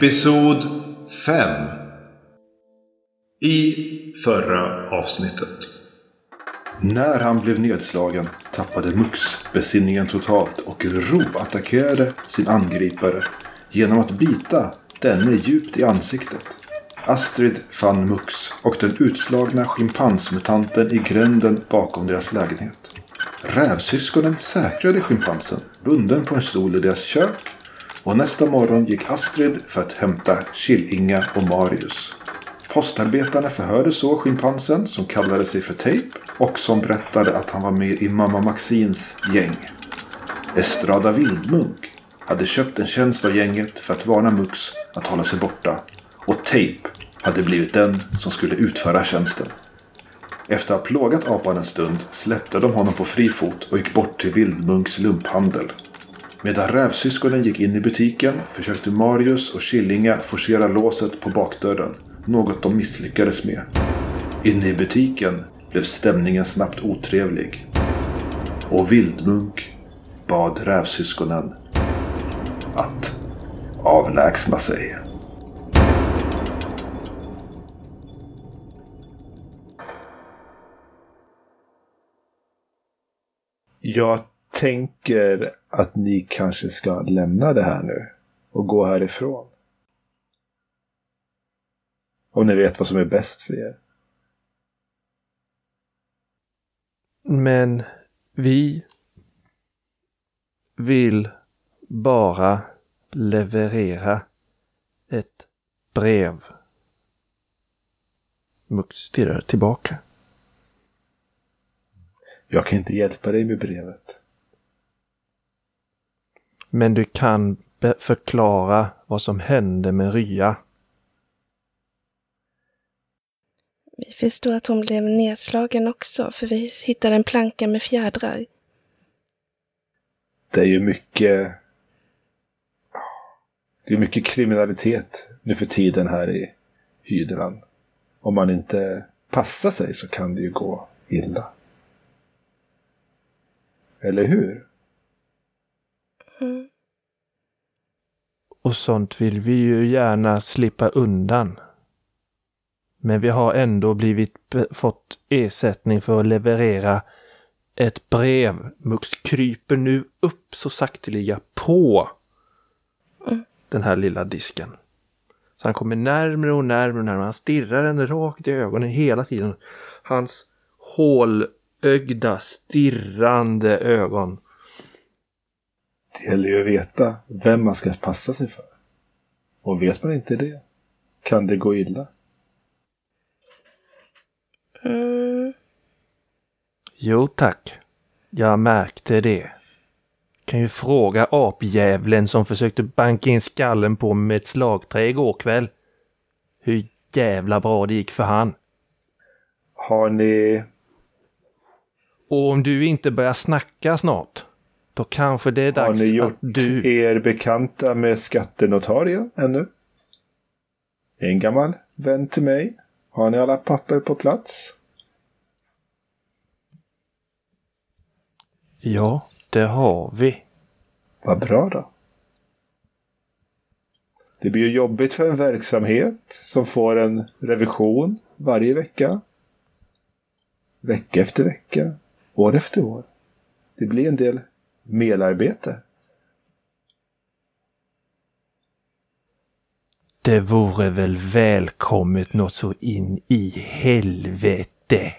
Episod 5 I förra avsnittet. När han blev nedslagen tappade Mux besinningen totalt och rovattackerade sin angripare genom att bita denne djupt i ansiktet. Astrid fann Mux och den utslagna schimpansmutanten i gränden bakom deras lägenhet. Rävsyskonen säkrade schimpansen bunden på en stol i deras kök och nästa morgon gick Astrid för att hämta Killinga och Marius. Postarbetarna förhörde så schimpansen som kallade sig för Tape och som berättade att han var med i Mamma Maxins gäng. Estrada Vildmunk hade köpt en tjänst av gänget för att varna Mux att hålla sig borta och Tape hade blivit den som skulle utföra tjänsten. Efter att ha plågat apan en stund släppte de honom på fri fot och gick bort till Vildmunks lumphandel. Medan rävsyskonen gick in i butiken försökte Marius och Killinga forcera låset på bakdörren. Något de misslyckades med. Inne i butiken blev stämningen snabbt otrevlig. Och Vildmunk bad rävsyskonen att avlägsna sig. Jag tänker att ni kanske ska lämna det här nu och gå härifrån. Om ni vet vad som är bäst för er. Men vi vill bara leverera ett brev. Mux stirrar tillbaka. Jag kan inte hjälpa dig med brevet. Men du kan förklara vad som hände med Rya. Vi förstår att hon blev nedslagen också, för vi hittade en planka med fjädrar. Det är ju mycket... Det är mycket kriminalitet nu för tiden här i hydran. Om man inte passar sig så kan det ju gå illa. Eller hur? Och sånt vill vi ju gärna slippa undan. Men vi har ändå blivit fått ersättning för att leverera ett brev. Mux kryper nu upp så sakteliga på Mm. den här lilla disken. Så han kommer närmre och närmre och närmre. Han stirrar henne rakt i ögonen hela tiden. Hans hålögda, stirrande ögon. Det gäller ju att veta vem man ska passa sig för. Och vet man inte det kan det gå illa. Mm. Jo tack. Jag märkte det. Kan ju fråga apjävlen som försökte banka in skallen på mig med ett slagträ igår kväll. Hur jävla bra det gick för han. Har ni... Och om du inte börjar snacka snart, då kanske det är Har dags ni gjort att du... er bekanta med skattenotarien ännu? En gammal vän till mig. Har ni alla papper på plats? Ja, det har vi. Vad bra då. Det blir ju jobbigt för en verksamhet som får en revision varje vecka. Vecka efter vecka. År efter år. Det blir en del merarbete. Det vore väl välkommet något så in i helvete.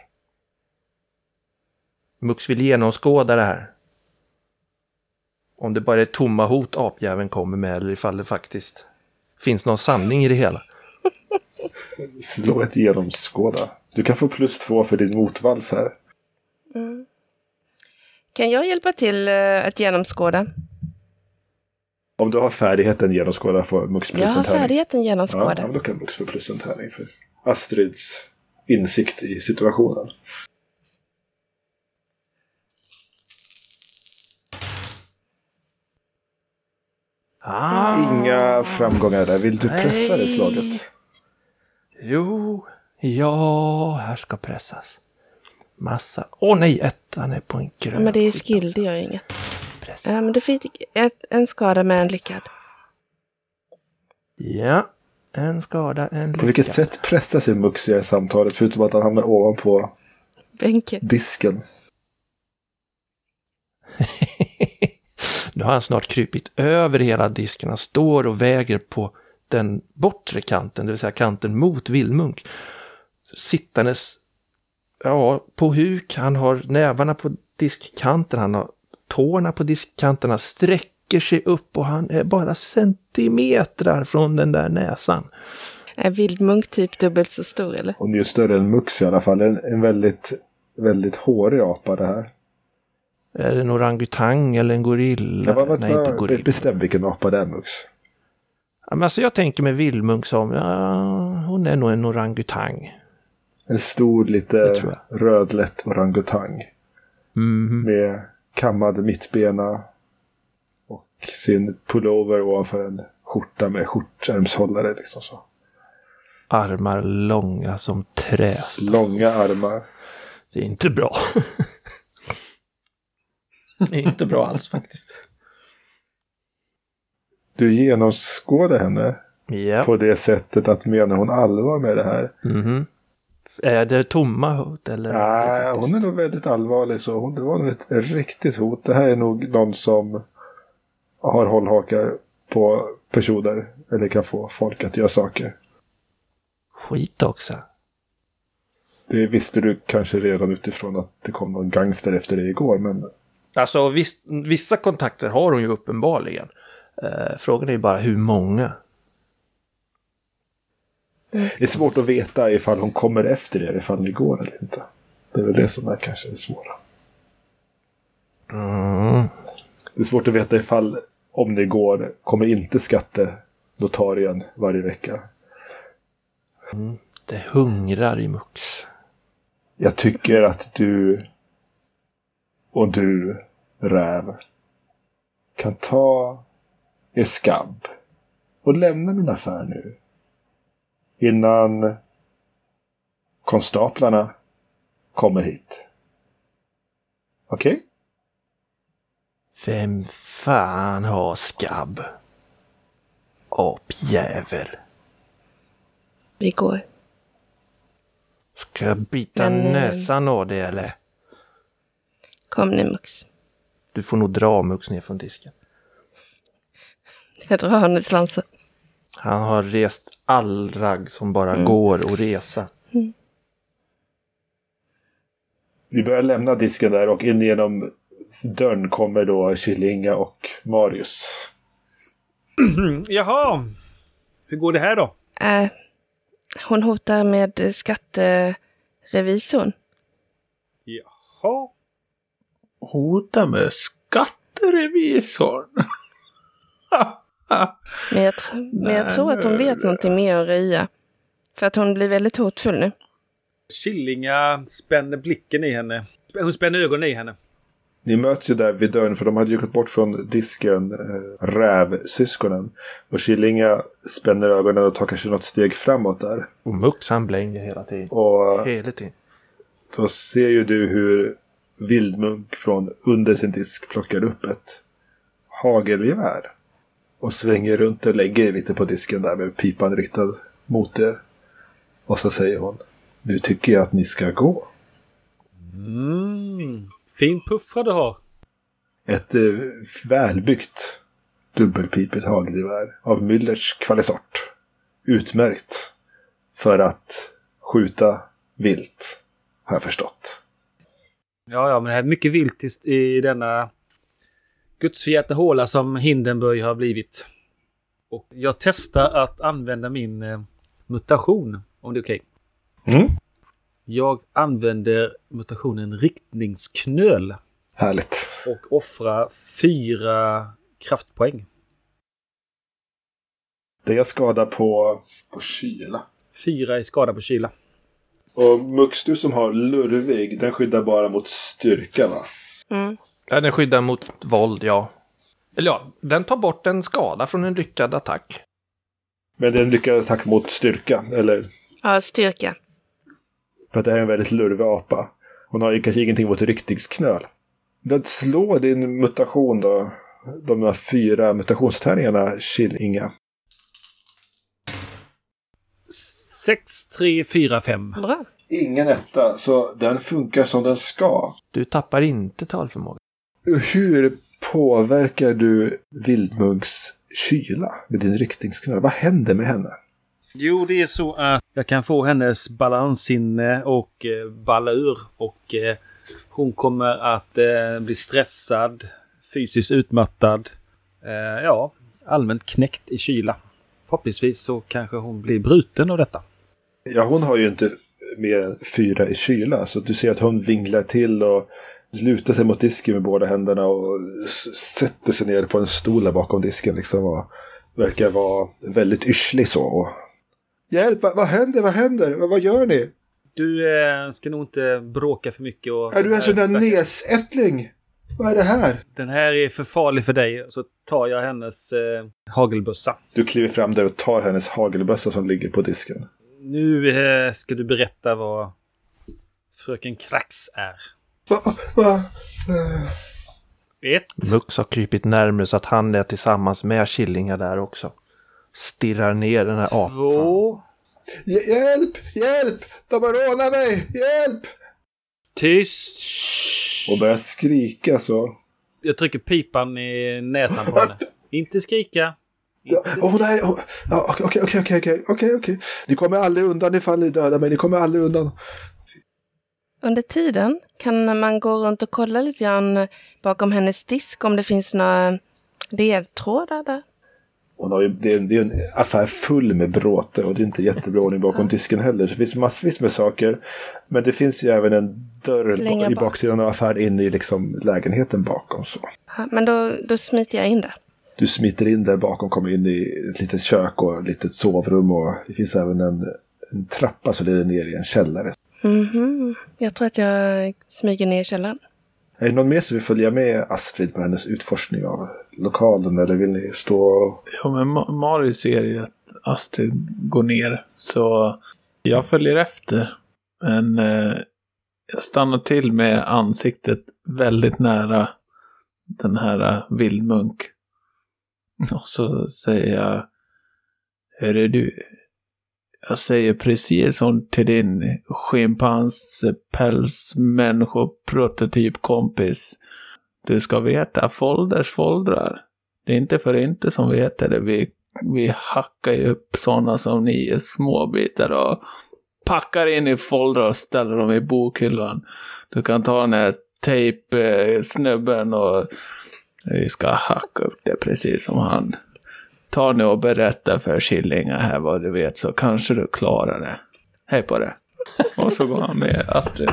Mux vill genomskåda det här. Om det bara är tomma hot apjäveln kommer med eller ifall det faktiskt finns någon sanning i det hela. Slå ett genomskåda. Du kan få plus två för din motvalls här. Mm. Kan jag hjälpa till eh, att genomskåda? Om du har färdigheten genomskåda får Mux plus Jag har en tärning. färdigheten Ja, genomskåda. ja, då kan Mux få plus en tärning för Astrids insikt i situationen. Ah, Inga framgångar där. Vill du pressa det Nej. slaget? Jo, ja, här ska pressas. Massa. Åh nej, ettan är på en grön. Ja, men det är skill, det gör inget. Ja, men du fick ett, en skada med en lyckad. Ja, en skada, en På vilket lyckad. sätt pressar sig Mux i samtalet förutom att han hamnar ovanpå Benke. disken? nu har han snart krypit över hela disken. Han står och väger på den bortre kanten, det vill säga kanten mot Vildmunk. Sittandes ja, på huk, han har nävarna på diskkanten, han har tårna på diskkanterna, sträcker sig upp och han är bara centimetrar från den där näsan. Är vildmunk typ dubbelt så stor eller? Hon är ju större än Mux i alla fall. En, en väldigt, väldigt hårig apa det här. Är det en orangutang eller en gorilla? Ja, vad, vad, Nej, inte gorilla. bestäm vilken apa det är Mux. Ja, men alltså jag tänker med vildmunk som, ja, hon är nog en orangutang. En stor, lite rödlätt orangutang. Mhm. Med kammad mittbena. Och sin pullover ovanför en skjorta med skjortärmshållare. Liksom så. Armar långa som trä. Långa armar. Det är inte bra. det är inte bra alls faktiskt. Du genomskådar henne Ja. på det sättet att menar hon allvar med det här? Mhm. Är det tomma hot eller? Nej, det hon är nog väldigt allvarlig så. Hon, det var nog ett riktigt hot. Det här är nog någon som har hållhakar på personer. Eller kan få folk att göra saker. Skit också. Det visste du kanske redan utifrån att det kom någon gangster efter dig igår. Men Alltså viss, vissa kontakter har hon ju uppenbarligen. Eh, frågan är ju bara hur många. Det är svårt att veta ifall hon kommer efter er. Ifall ni går eller inte. Det är väl det som är kanske det svåra. Mm. Det är svårt att veta ifall om ni går kommer inte skattenotarien varje vecka. Det hungrar i Mux. Jag tycker att du och du, räv, kan ta er skabb och lämna min affär nu. Innan konstaplarna kommer hit. Okej? Vem fan har skabb? Apjävel. Vi går. Ska jag bita Men, eh, näsan av dig eller? Kom nu Mux. Du får nog dra Mux ner från disken. Jag drar honom i svansen. Han har rest all ragg som bara Mm. går att resa. Vi börjar lämna disken där och in genom dörren kommer då Killinga och Marius. Mm, jaha. Hur går det här då? Äh, hon hotar med skatterevisorn. Jaha. Hota med skatterevisorn. Men jag, men jag Nej, tror att hon vet någonting mer än Röja. För att hon blir väldigt hotfull nu. Killinga spänner blicken i henne. Hon spänner ögonen i henne. Ni möts ju där vid dörren för de hade ju gått bort från disken, äh, rävsyskonen. Och Killinga spänner ögonen och tar kanske något steg framåt där. Och Mux han blänger hela tiden. Och Hela tiden. då ser ju du hur Vildmunk från under sin disk plockar upp ett hagelgevär. Och svänger runt och lägger lite på disken där med pipan riktad mot er. Och så säger hon. Nu tycker jag att ni ska gå. Mm. Fin puffra du har. Ett eh, välbyggt dubbelpipigt hagelgevär av Müllers kvalisort. Utmärkt för att skjuta vilt, har jag förstått. Ja, ja, men det är mycket vilt i denna gudsförgätna håla som Hindenburg har blivit. Och jag testar att använda min eh, mutation, om det är okej. Mm. Jag använder mutationen riktningsknöl Härligt. och offrar fyra kraftpoäng. Det är skada på, på kyla. Fyra i skada på kyla. Och Mux, du som har lurvig, den skyddar bara mot styrka va? Mm. Ja, den skyddar mot våld, ja. Eller ja, den tar bort en skada från en lyckad attack. Men det är en lyckad attack mot styrka, eller? Ja, styrka. För att det här är en väldigt lurvig apa. Hon har ju kanske ingenting mot riktigsknöl. Den slår din mutation då. De här fyra mutationstärningarna, chill inga. 6, 3, 4, 5. Bra. Ingen etta, så den funkar som den ska. Du tappar inte talförmåga. Hur påverkar du Vildmunks kyla med din riktingsknöl? Vad händer med henne? Jo, det är så att jag kan få hennes balanssinne och eh, balla ur. Och eh, hon kommer att eh, bli stressad, fysiskt utmattad. Eh, ja, allmänt knäckt i kyla. Förhoppningsvis så kanske hon blir bruten av detta. Ja, hon har ju inte mer än fyra i kyla. Så du ser att hon vinglar till och lutar sig mot disken med båda händerna och sätter sig ner på en stol där bakom disken. Liksom, och verkar vara väldigt yrslig så. Och... Hjälp, vad, vad händer, vad händer, vad, vad gör ni? Du eh, ska nog inte bråka för mycket. Och Är du en sån där nesättling? Vad är det här? Den här är för farlig för dig. Så tar jag hennes eh, hagelbössa. Du kliver fram där och tar hennes hagelbössa som ligger på disken. Nu eh, ska du berätta vad Fröken Krax är. Va, va? eh, Ett. Mux har krypit närmare så att han är tillsammans med Killinga där också. Stirrar ner den här apan. Två. Hj- Hjälp! Hjälp! De har rånat mig! Hjälp! Tyst. Och börjar skrika så. Jag trycker pipan i näsan på henne. Inte skrika. Åh nej! ja, Okej, okej, okej, okej, okej, okej, okej. Ni kommer aldrig undan ifall ni dödar mig. Ni kommer aldrig undan. Under tiden kan man gå runt och kolla lite grann bakom hennes disk om det finns några ledtrådar där. Hon har ju, det, är, det är en affär full med bråte och det är inte jättebra ordning bakom disken heller. Så det finns massvis med saker. Men det finns ju även en dörr Längre i bak. baksidan av affären in i liksom lägenheten bakom. Så. Ja, Men då, då smiter jag in där. Du smiter in där bakom, kommer in i ett litet kök och ett litet sovrum. Och det finns även en, en trappa som leder ner i en källare. Mhm. Jag tror att jag smyger ner i källaren. Är det någon mer som vill följa med Astrid på hennes utforskning av lokalen? Eller vill ni stå och... Ja, men Ma- Mario ser ju att Astrid går ner. Så jag följer efter. Men eh, jag stannar till med ansiktet väldigt nära den här vildmunk. Och så säger jag. Hörru du. Jag säger precis som till din schimpansepälsmänniskoprototypkompis. Du ska veta, folders foldrar. Det är inte för inte som vi heter det. Vi, vi hackar ju upp sådana som ni i småbitar och packar in i foldrar och ställer dem i bokhyllan. Du kan ta den här tejpsnubben och vi ska hacka upp det precis som han. Ta nu och berätta för Killinga här vad du vet så kanske du klarar det. Hej på det. Och så går han med Astrid.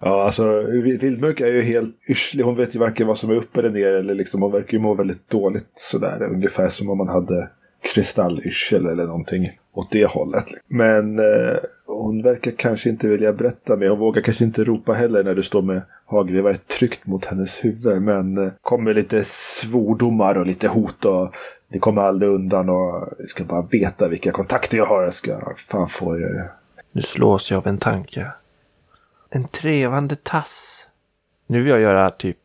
Ja, alltså Vildmunk är ju helt yrslig. Hon vet ju varken vad som är uppe eller ner. Eller liksom, hon verkar ju må väldigt dåligt sådär. Ungefär som om man hade kristallyrsel eller någonting åt det hållet. Men eh, hon verkar kanske inte vilja berätta mer. Hon vågar kanske inte ropa heller när du står med hagelgeväret tryckt mot hennes huvud. Men eh, kommer lite svordomar och lite hot och ni kommer aldrig undan och jag ska bara veta vilka kontakter jag har. Jag ska fan få er. Nu slås jag av en tanke. En trevande tass. Nu vill jag göra typ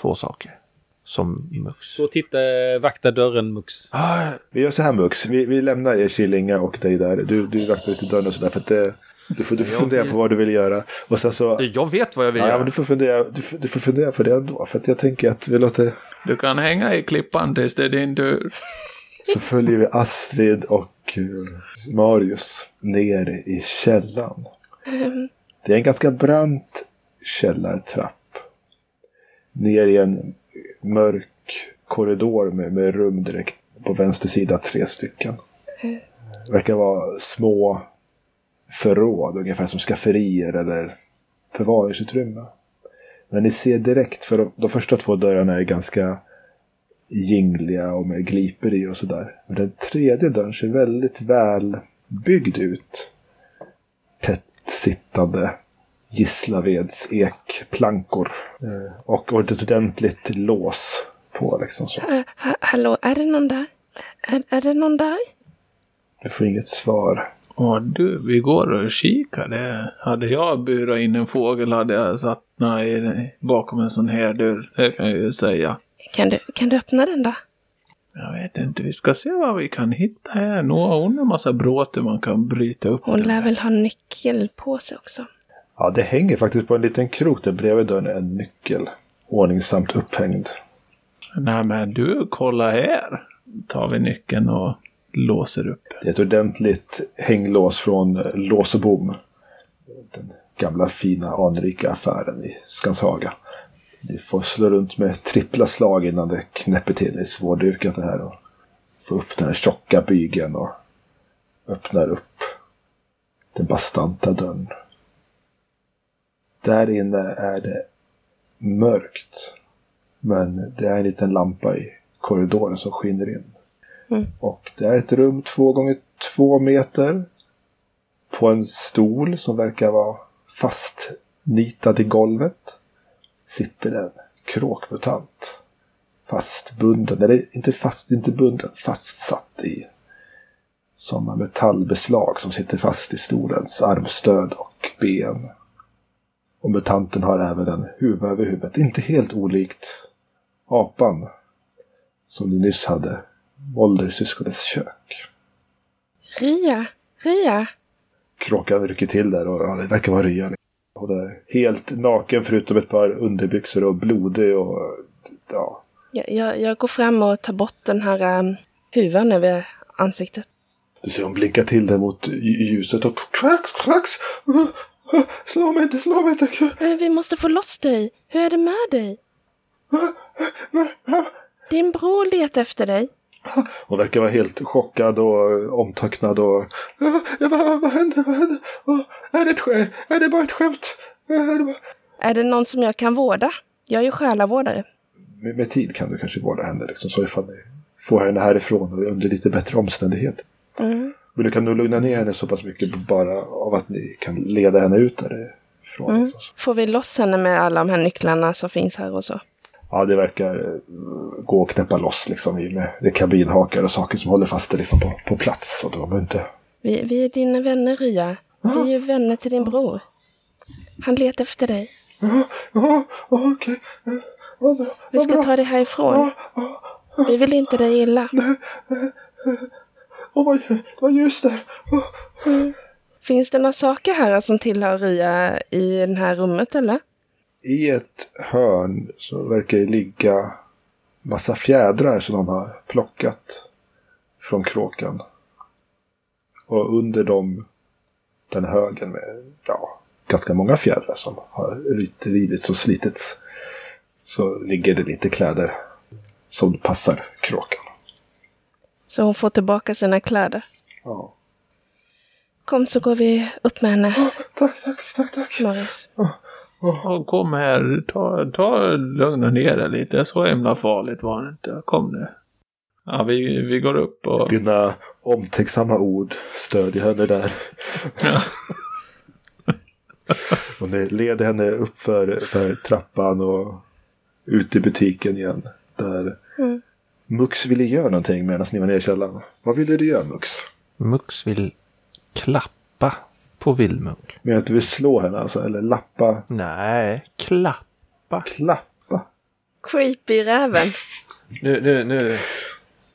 två saker. Som Mux. Och titta, vakta dörren Mux. Ah, Vi gör så här Mux, vi, vi lämnar er Killinga och dig där. Du, du vaktar lite dörren och sådär för att det, du får, du får Jag fundera vill- på vad du vill göra. Och sen så... jag vet vad jag vill Ja, göra. men du får, fundera, du, får- du får fundera på det ändå. För att jag tänker att vi låter... Du kan hänga i klippan tills det är din tur. Så följer vi Astrid och eh, Marius ner i källan. Det är en ganska brant källartrapp. Ner i en mörk korridor med, med rum direkt på vänster sida, tre stycken. Det verkar vara små förråd, ungefär som skafferier eller förvaringsutrymme. Men ni ser direkt, för de, de första två dörrarna är ganska jingliga och med gliper i och sådär. Men den tredje dörren ser väldigt väl byggd ut. Tätt sittande Gislaveds ekplankor. Eh, och och ett ordentligt lås på liksom så. Ha, ha, hallå, är det någon där? Är, är det någon där? Du får inget svar. Åh du, vi går och kikar. Det hade jag burat in en fågel hade jag satt nej, bakom en sån här dörr. Det kan jag ju säga. Kan du, kan du öppna den då? Jag vet inte, vi ska se vad vi kan hitta här. Hon har en massa bråte man kan bryta upp. Hon lär väl ha nyckel på sig också. Ja, det hänger faktiskt på en liten krok där bredvid dörren är en nyckel. Ordningsamt upphängd. Nej men du, kolla här. Tar vi nyckeln och låser upp. Det är ett ordentligt hänglås från Lås och Bom. Den gamla fina anrika affären i Skanshaga. Ni får slå runt med trippla slag innan det knäpper till. Det är svårdukat det här. Och få upp den här tjocka bygeln och öppnar upp den bastanta dörren. Där inne är det mörkt. Men det är en liten lampa i korridoren som skiner in. Mm. Och det är ett rum två gånger två meter. På en stol som verkar vara fastnitad i golvet. Sitter en kråkmutant. Fastbunden, eller inte fast, inte bunden, fastsatt i sådana metallbeslag som sitter fast i stolens armstöd och ben. Och mutanten har även en huvud över huvudet. Inte helt olikt apan som du nyss hade åldersyskonets kök. Ria, Ria. Kråkan rycker till där och ja, det verkar vara Rya. Hon är helt naken förutom ett par underbyxor och blodig och ja. Jag, jag, jag går fram och tar bort den här um, huvan över ansiktet. Du ser hon blinka till där mot lj- ljuset och krax, krax! Slå mig inte, slå mig inte! Eh, Vi måste få loss dig. Hur är det med dig? Din bror letar efter dig. Hon verkar vara helt chockad och omtöcknad och... Ja, vad, vad händer? Vad händer? Är, det ett, är det bara ett skämt? Är det bara... Är det någon som jag kan vårda? Jag är ju själavårdare. med, med tid kan du kanske vårda henne liksom, så ifall ni får henne härifrån och under lite bättre omständigheter. Mm. Men du kan nog lugna ner henne så pass mycket bara av att ni kan leda henne ut därifrån. Mm. Liksom. Får vi loss henne med alla de här nycklarna som finns här och så? Ja, det verkar eh, gå att knäppa loss liksom med är kabinhakar och saker som håller fast det liksom på, på plats. Och är inte... Vi, vi är dina vänner, Rya. Vi är ju vänner till din bror. Han letar efter dig. Ja, ja, okej. Ja, Vad bra. Vi Vad ska bra. ta dig härifrån. Vi vill inte dig illa. Åh, vad, det var ljus där. Åh. Finns det några saker här som tillhör Rya i det här rummet eller? I ett hörn så verkar det ligga massa fjädrar som de har plockat från kråkan. Och under dem den högen med ja, ganska många fjädrar som har rivits och slitits. Så ligger det lite kläder som passar kråkan. Så hon får tillbaka sina kläder. Ja. Kom så går vi upp med henne, Tack, tack, tack, tack. Norris. Ja, kom här, ta, ta lugna ner dig lite. Så himla farligt var det inte. Kom nu. Ja, vi, vi går upp och... Dina omtänksamma ord stödjer henne där. Ja. Och ni leder henne upp för, för trappan och ut i butiken igen. Där Mm. Mux ville göra någonting medan ni var nere i källaren. Vad ville du göra Mux? Mux vill klappa på Vildmunk. Menar att du vill slå henne alltså? Eller lappa? Nej, klappa. Klappa? Creepy räven. Nu, nu, nu.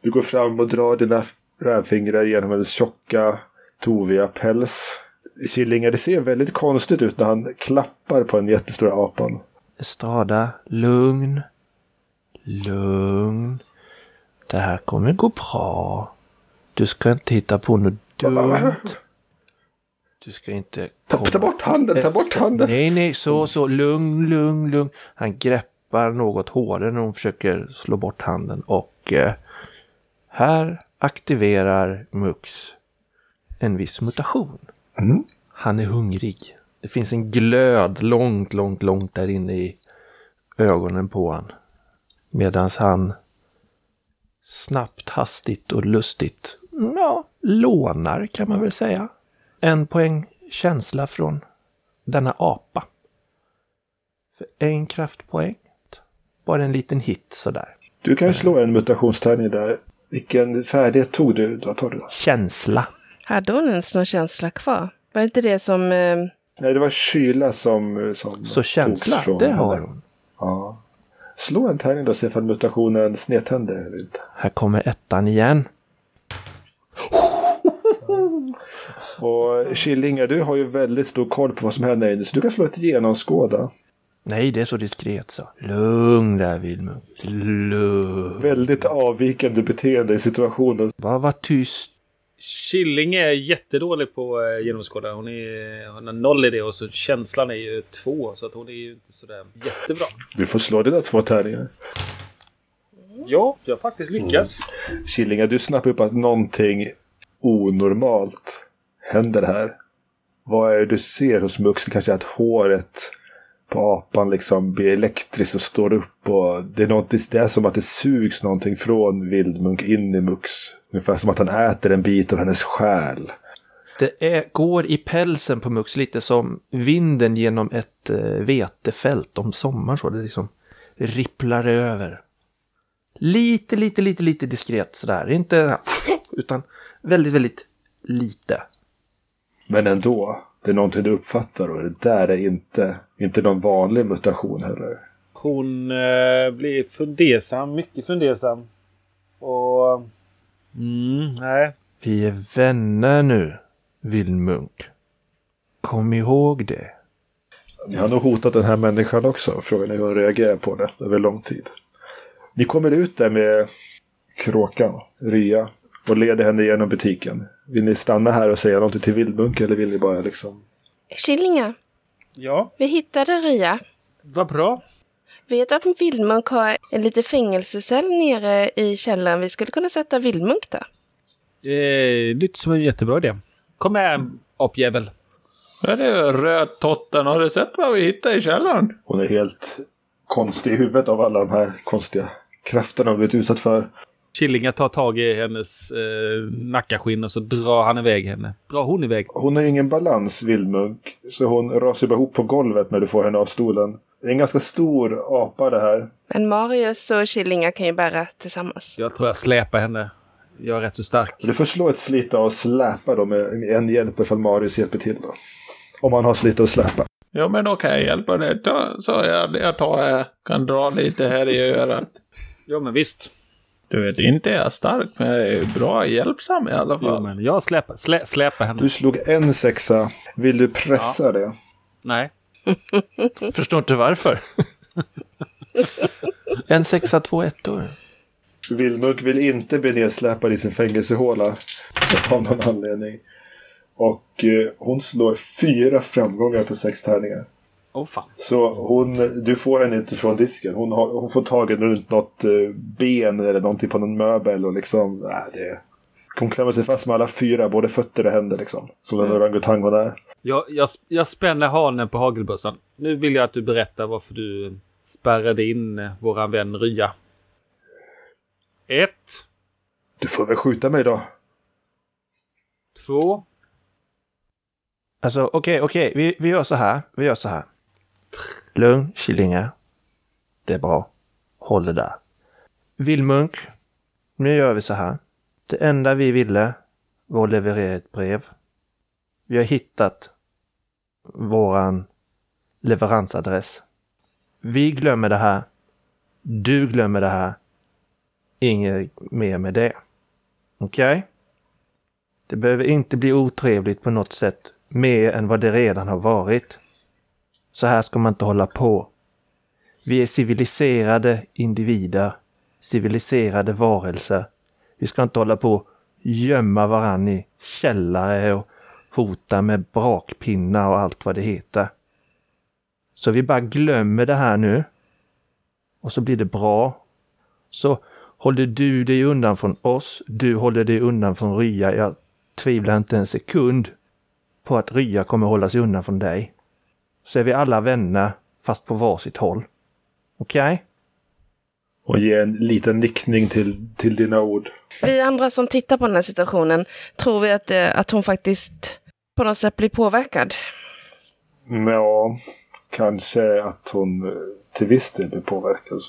Du går fram och drar dina rävfingrar genom hennes tjocka, toviga päls. Killingar, det ser väldigt konstigt ut när han klappar på den jättestora apan. Estrada, lugn. Lugn. Det här kommer gå bra. Du ska inte hitta på något dumt. Du ska inte Ta, ta bort handen, ta bort handen! Nej, nej, så, så. Lugn, lugn, lugn. Han greppar något hårdare när hon försöker slå bort handen. Och eh, här aktiverar Mux en viss mutation. Mm. Han är hungrig. Det finns en glöd långt, långt, långt där inne i ögonen på han. Medan han snabbt, hastigt och lustigt. Ja, lånar kan man väl säga. En poäng känsla från denna apa. För en kraftpoäng. Bara en liten hit sådär. Du kan slå en mutationstärning där. Vilken färdighet tog du? Då tar du då. Känsla. Hade hon ens någon känsla kvar? Var det inte det som... Eh, Nej, det var kyla som, som Så känsla, togs från det har henne. hon. Ja. Slå en tärning då och se ifall mutationen snedtänder eller inte. Här kommer ettan igen. Och Killinga, du har ju väldigt stor koll på vad som händer inne, så du kan slå ett genomskåda. Nej, det är så diskret så. Lugn där Vilmund. Lugn. Väldigt avvikande beteende i situationen. Bara var tyst. Killing är jättedålig på eh, genomskåda. Hon, är, hon har noll i det och så känslan är ju två. Så att hon är ju inte sådär jättebra. Du får slå dina två tärningar. Ja, jag har faktiskt lyckats. Killinga, du snappar upp att någonting onormalt händer här. Vad är det du ser hos Mux? Det kanske är att håret på apan liksom blir elektriskt och står upp. Och det, är något, det är som att det sugs någonting från Vildmunk in i Mux. Ungefär som att han äter en bit av hennes själ. Det är, går i pälsen på Mux lite som vinden genom ett eh, vetefält om sommaren så. Det liksom ripplar över. Lite, lite, lite, lite diskret sådär. Inte utan väldigt, väldigt lite. Men ändå, det är någonting du uppfattar och det där är inte, inte någon vanlig mutation heller. Hon eh, blir fundersam. Mycket fundersam. Och... Mm, nej. Vi är vänner nu, Vilmunk. Kom ihåg det. Ni har nog hotat den här människan också. Frågan är hur hon reagerar på det över lång tid. Ni kommer ut där med kråkan, Rya, och leder henne genom butiken. Vill ni stanna här och säga någonting till Vildmunk eller vill ni bara liksom... Killinga, Ja, vi hittade Rya. vad bra. Vet att Vildmunk har en liten fängelsecell nere i källaren. Vi skulle kunna sätta Vildmunk där. Det låter som en jättebra idé. Kom med, apjävel. Ja, det är rödtotten. Har du sett vad vi hittade i källaren? Hon är helt konstig i huvudet av alla de här konstiga krafterna hon blivit utsatt för. Killinga tar tag i hennes eh, nackaskinn och så drar han iväg henne. Drar hon iväg. Hon har ingen balans, Vildmunk. Så hon rasar bara ihop på golvet när du får henne av stolen. Det är en ganska stor apa det här. Men Marius och Killinga kan ju bära tillsammans. Jag tror jag släpar henne. Jag är rätt så stark. Du får slå ett slita och släpa då med en hjälp ifall Marius hjälper till då. Om han har slita och släpa. Ja, men då kan jag hjälpa dig. Ta, så jag, jag tar, jag kan dra lite här i örat. Ja, men visst. Du vet, inte är jag stark, men jag är bra hjälpsam i alla Jo, fall. men jag släpar, slä, släpar henne. Du slog en sexa. Vill du pressa det? Nej. Förstår inte varför. en sexa, två ettor. Vildmunk vill inte bli nedsläpad i sin fängelsehåla. Av någon anledning. Och eh, hon slår fyra framgångar på sex tärningar. Åh fan. Så hon, du får henne inte från disken. Hon, har, hon får tagen runt något eh, ben eller någonting på någon möbel och liksom, nej det... Hon klämmer sig fast med alla fyra, både fötter och händer liksom. Som den orangutang hon är. Jag, jag, jag spänner hanen på hagelbössan. Nu vill jag att du berättar varför du spärrade in eh, våran vän Rya. Ett, Du får väl skjuta mig då. två, Alltså okej, okej, vi, vi gör så här. Vi gör så här. Lugn, Killinge. Det är bra. Håll det där. Vilmunk, nu gör vi så här. Det enda vi ville var att leverera ett brev. Vi har hittat våran leveransadress. Vi glömmer det här. Du glömmer det här. Inget mer med det. Okej? Det behöver inte bli otrevligt på något sätt mer än vad det redan har varit. Så här ska man inte hålla på. Vi är civiliserade individer, civiliserade varelser. Vi ska inte hålla på och gömma varann i källare och hota med brakpinnar och allt vad det heter. Så vi bara glömmer det här nu. Och så blir det bra. Så håller du dig undan från oss, du håller dig undan från Rya. Jag tvivlar inte en sekund på att Rya kommer hålla sig undan från dig. Så är vi alla vänner, fast på varsitt håll. Okej? Och ge en liten nickning till, till dina ord. Vi andra som tittar på den här situationen, tror vi att, eh, att hon faktiskt på något sätt blir påverkad? Ja, kanske att hon eh, till viss del blir påverkad.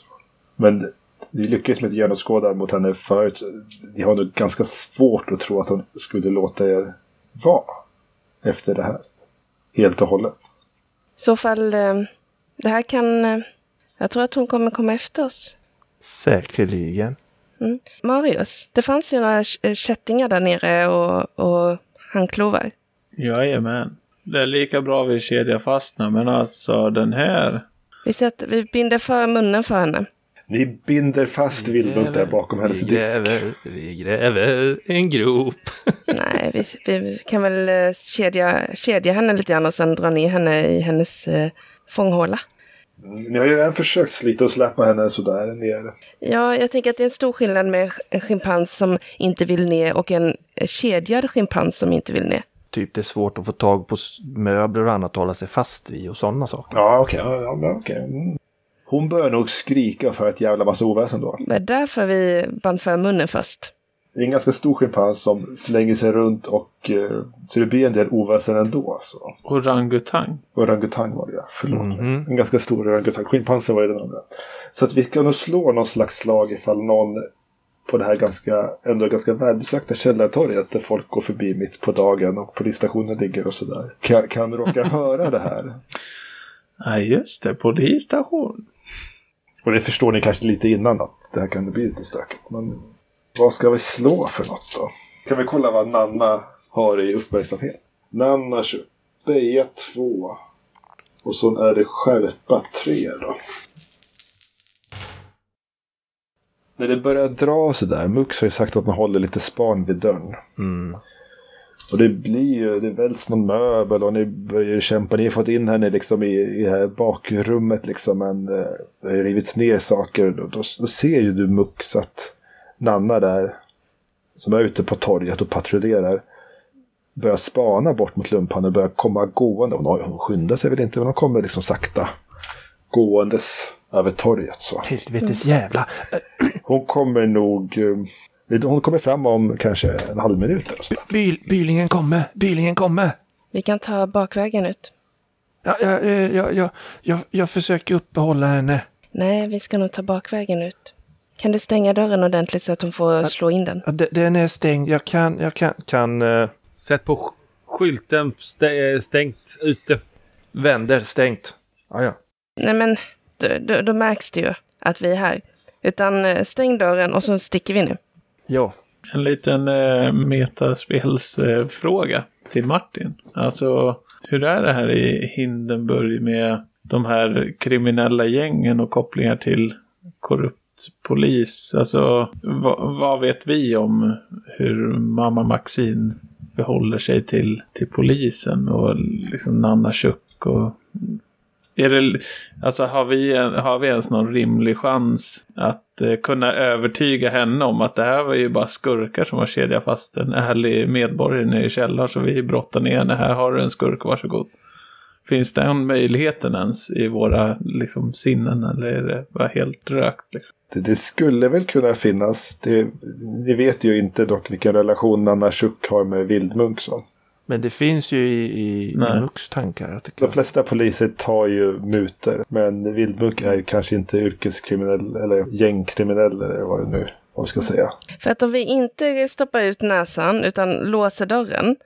Men ni lyckades med att genomskåda mot henne förut. Ni har nog ganska svårt att tro att hon skulle låta er vara efter det här. Helt och hållet. Så fall, eh, det här kan... eh, Jag tror att hon kommer komma efter oss. Säkerligen. Marius, det fanns ju några k- kättingar där nere och, och handklovar. Jajamän. Det är lika bra vi kedjar fast nu, men alltså den här. Vi, sätter, vi binder för munnen för henne. Ni binder fast Vildmunk där bakom hennes vi disk. gräver, vi gräver en grop. Nej, vi, vi kan väl eh, kedja, kedja henne lite grann och sen dra ner henne i hennes eh, fånghåla. Ni har ju redan försökt slita och släppa henne sådär ner. Ja, jag tänker att det är en stor skillnad med en schimpans som inte vill ner och en eh, kedjad schimpans som inte vill ner. Typ det är svårt att få tag på möbler och annat att hålla sig fast vid och sådana saker. Ja, okej. Ja, ja, okej. Mm. Hon bör nog skrika för ett jävla massa oväsen då. Det är därför vi band för munnen först. Det är en ganska stor schimpans som slänger sig runt och eh, så det blir en del oväsen ändå. Så. Orangutang. Orangutang var det ja. Förlåt mig. Mhm. En ganska stor orangutang. Schimpansen var ju den andra. Så att vi ska nog slå någon slags slag ifall någon på det här ganska, ändå ganska välbesökta källartorget där folk går förbi mitt på dagen och polisstationen ligger och sådär. Kan, kan råka höra det här. Ja, just det. Polisstation. Och det förstår ni kanske lite innan att det här kan bli lite stökigt. Men vad ska vi slå för något då? Kan vi kolla vad Nanna har i uppmärksamhet? Nanna kör Beja 2. Och så är det skärpa 3 då. När det börjar dra sådär, Mux har ju sagt att man håller lite span vid dörren. Mm. Och det blir ju, det välts någon möbel och ni börjar kämpa. Ni har fått in henne liksom i, i det här bakrummet liksom. Men eh, det har rivits ner saker. Då, då, då ser ju du Mux att Nanna där, som är ute på torget och patrullerar, börjar spana bort mot lumpan och börjar komma gående. Hon, har- hon skyndar sig väl inte, men hon kommer liksom sakta gåendes över torget så. Helvetes jävla. Hon kommer nog... eh, Hon kommer fram om kanske en halv minut eller så. Byl, bylingen kommer, bylingen kommer. Vi kan ta bakvägen ut. Ja, ja, eh, ja, ja, jag, jag försöker uppehålla henne. Nej, vi ska nog ta bakvägen ut. Kan du stänga dörren ordentligt så att hon får slå in den? Den är stängd. Jag kan, jag kan, kan eh, Sätt på sk- skylten stä- stängt ute. vänder stängt. Ja, ja. Nej, men då, då, då märks det ju att vi är här. Utan eh, stäng dörren och så sticker vi nu. Ja, En liten eh, metaspelsfråga eh, till Martin. Alltså, hur är det här i Hindenburg med de här kriminella gängen och kopplingar till korrupt polis? Alltså, vad, vad vet vi om hur mamma Maxine förhåller sig till, till polisen och liksom Nanna Chuck och är det, alltså har vi, en- har vi ens någon rimlig chans att eh, kunna övertyga henne om att det här var ju bara skurkar som har kedjat fast en ärlig medborgare nere i källaren så vi brottar ner henne. Här har du en skurk, varsågod. Finns den möjligheten ens i våra liksom, sinnen eller är det bara helt rökt? Liksom? Det, det skulle väl kunna finnas. Det, ni vet ju inte dock vilken relation Nanna Schuck har med Vildmunk. Så men det finns ju i, i, i Mux tankar. De flesta poliser tar ju mutor. Men Vildmunk är ju kanske inte yrkeskriminell eller gängkriminell eller vad det nu vad vi ska säga. För att om vi inte stoppar ut näsan utan låser dörren,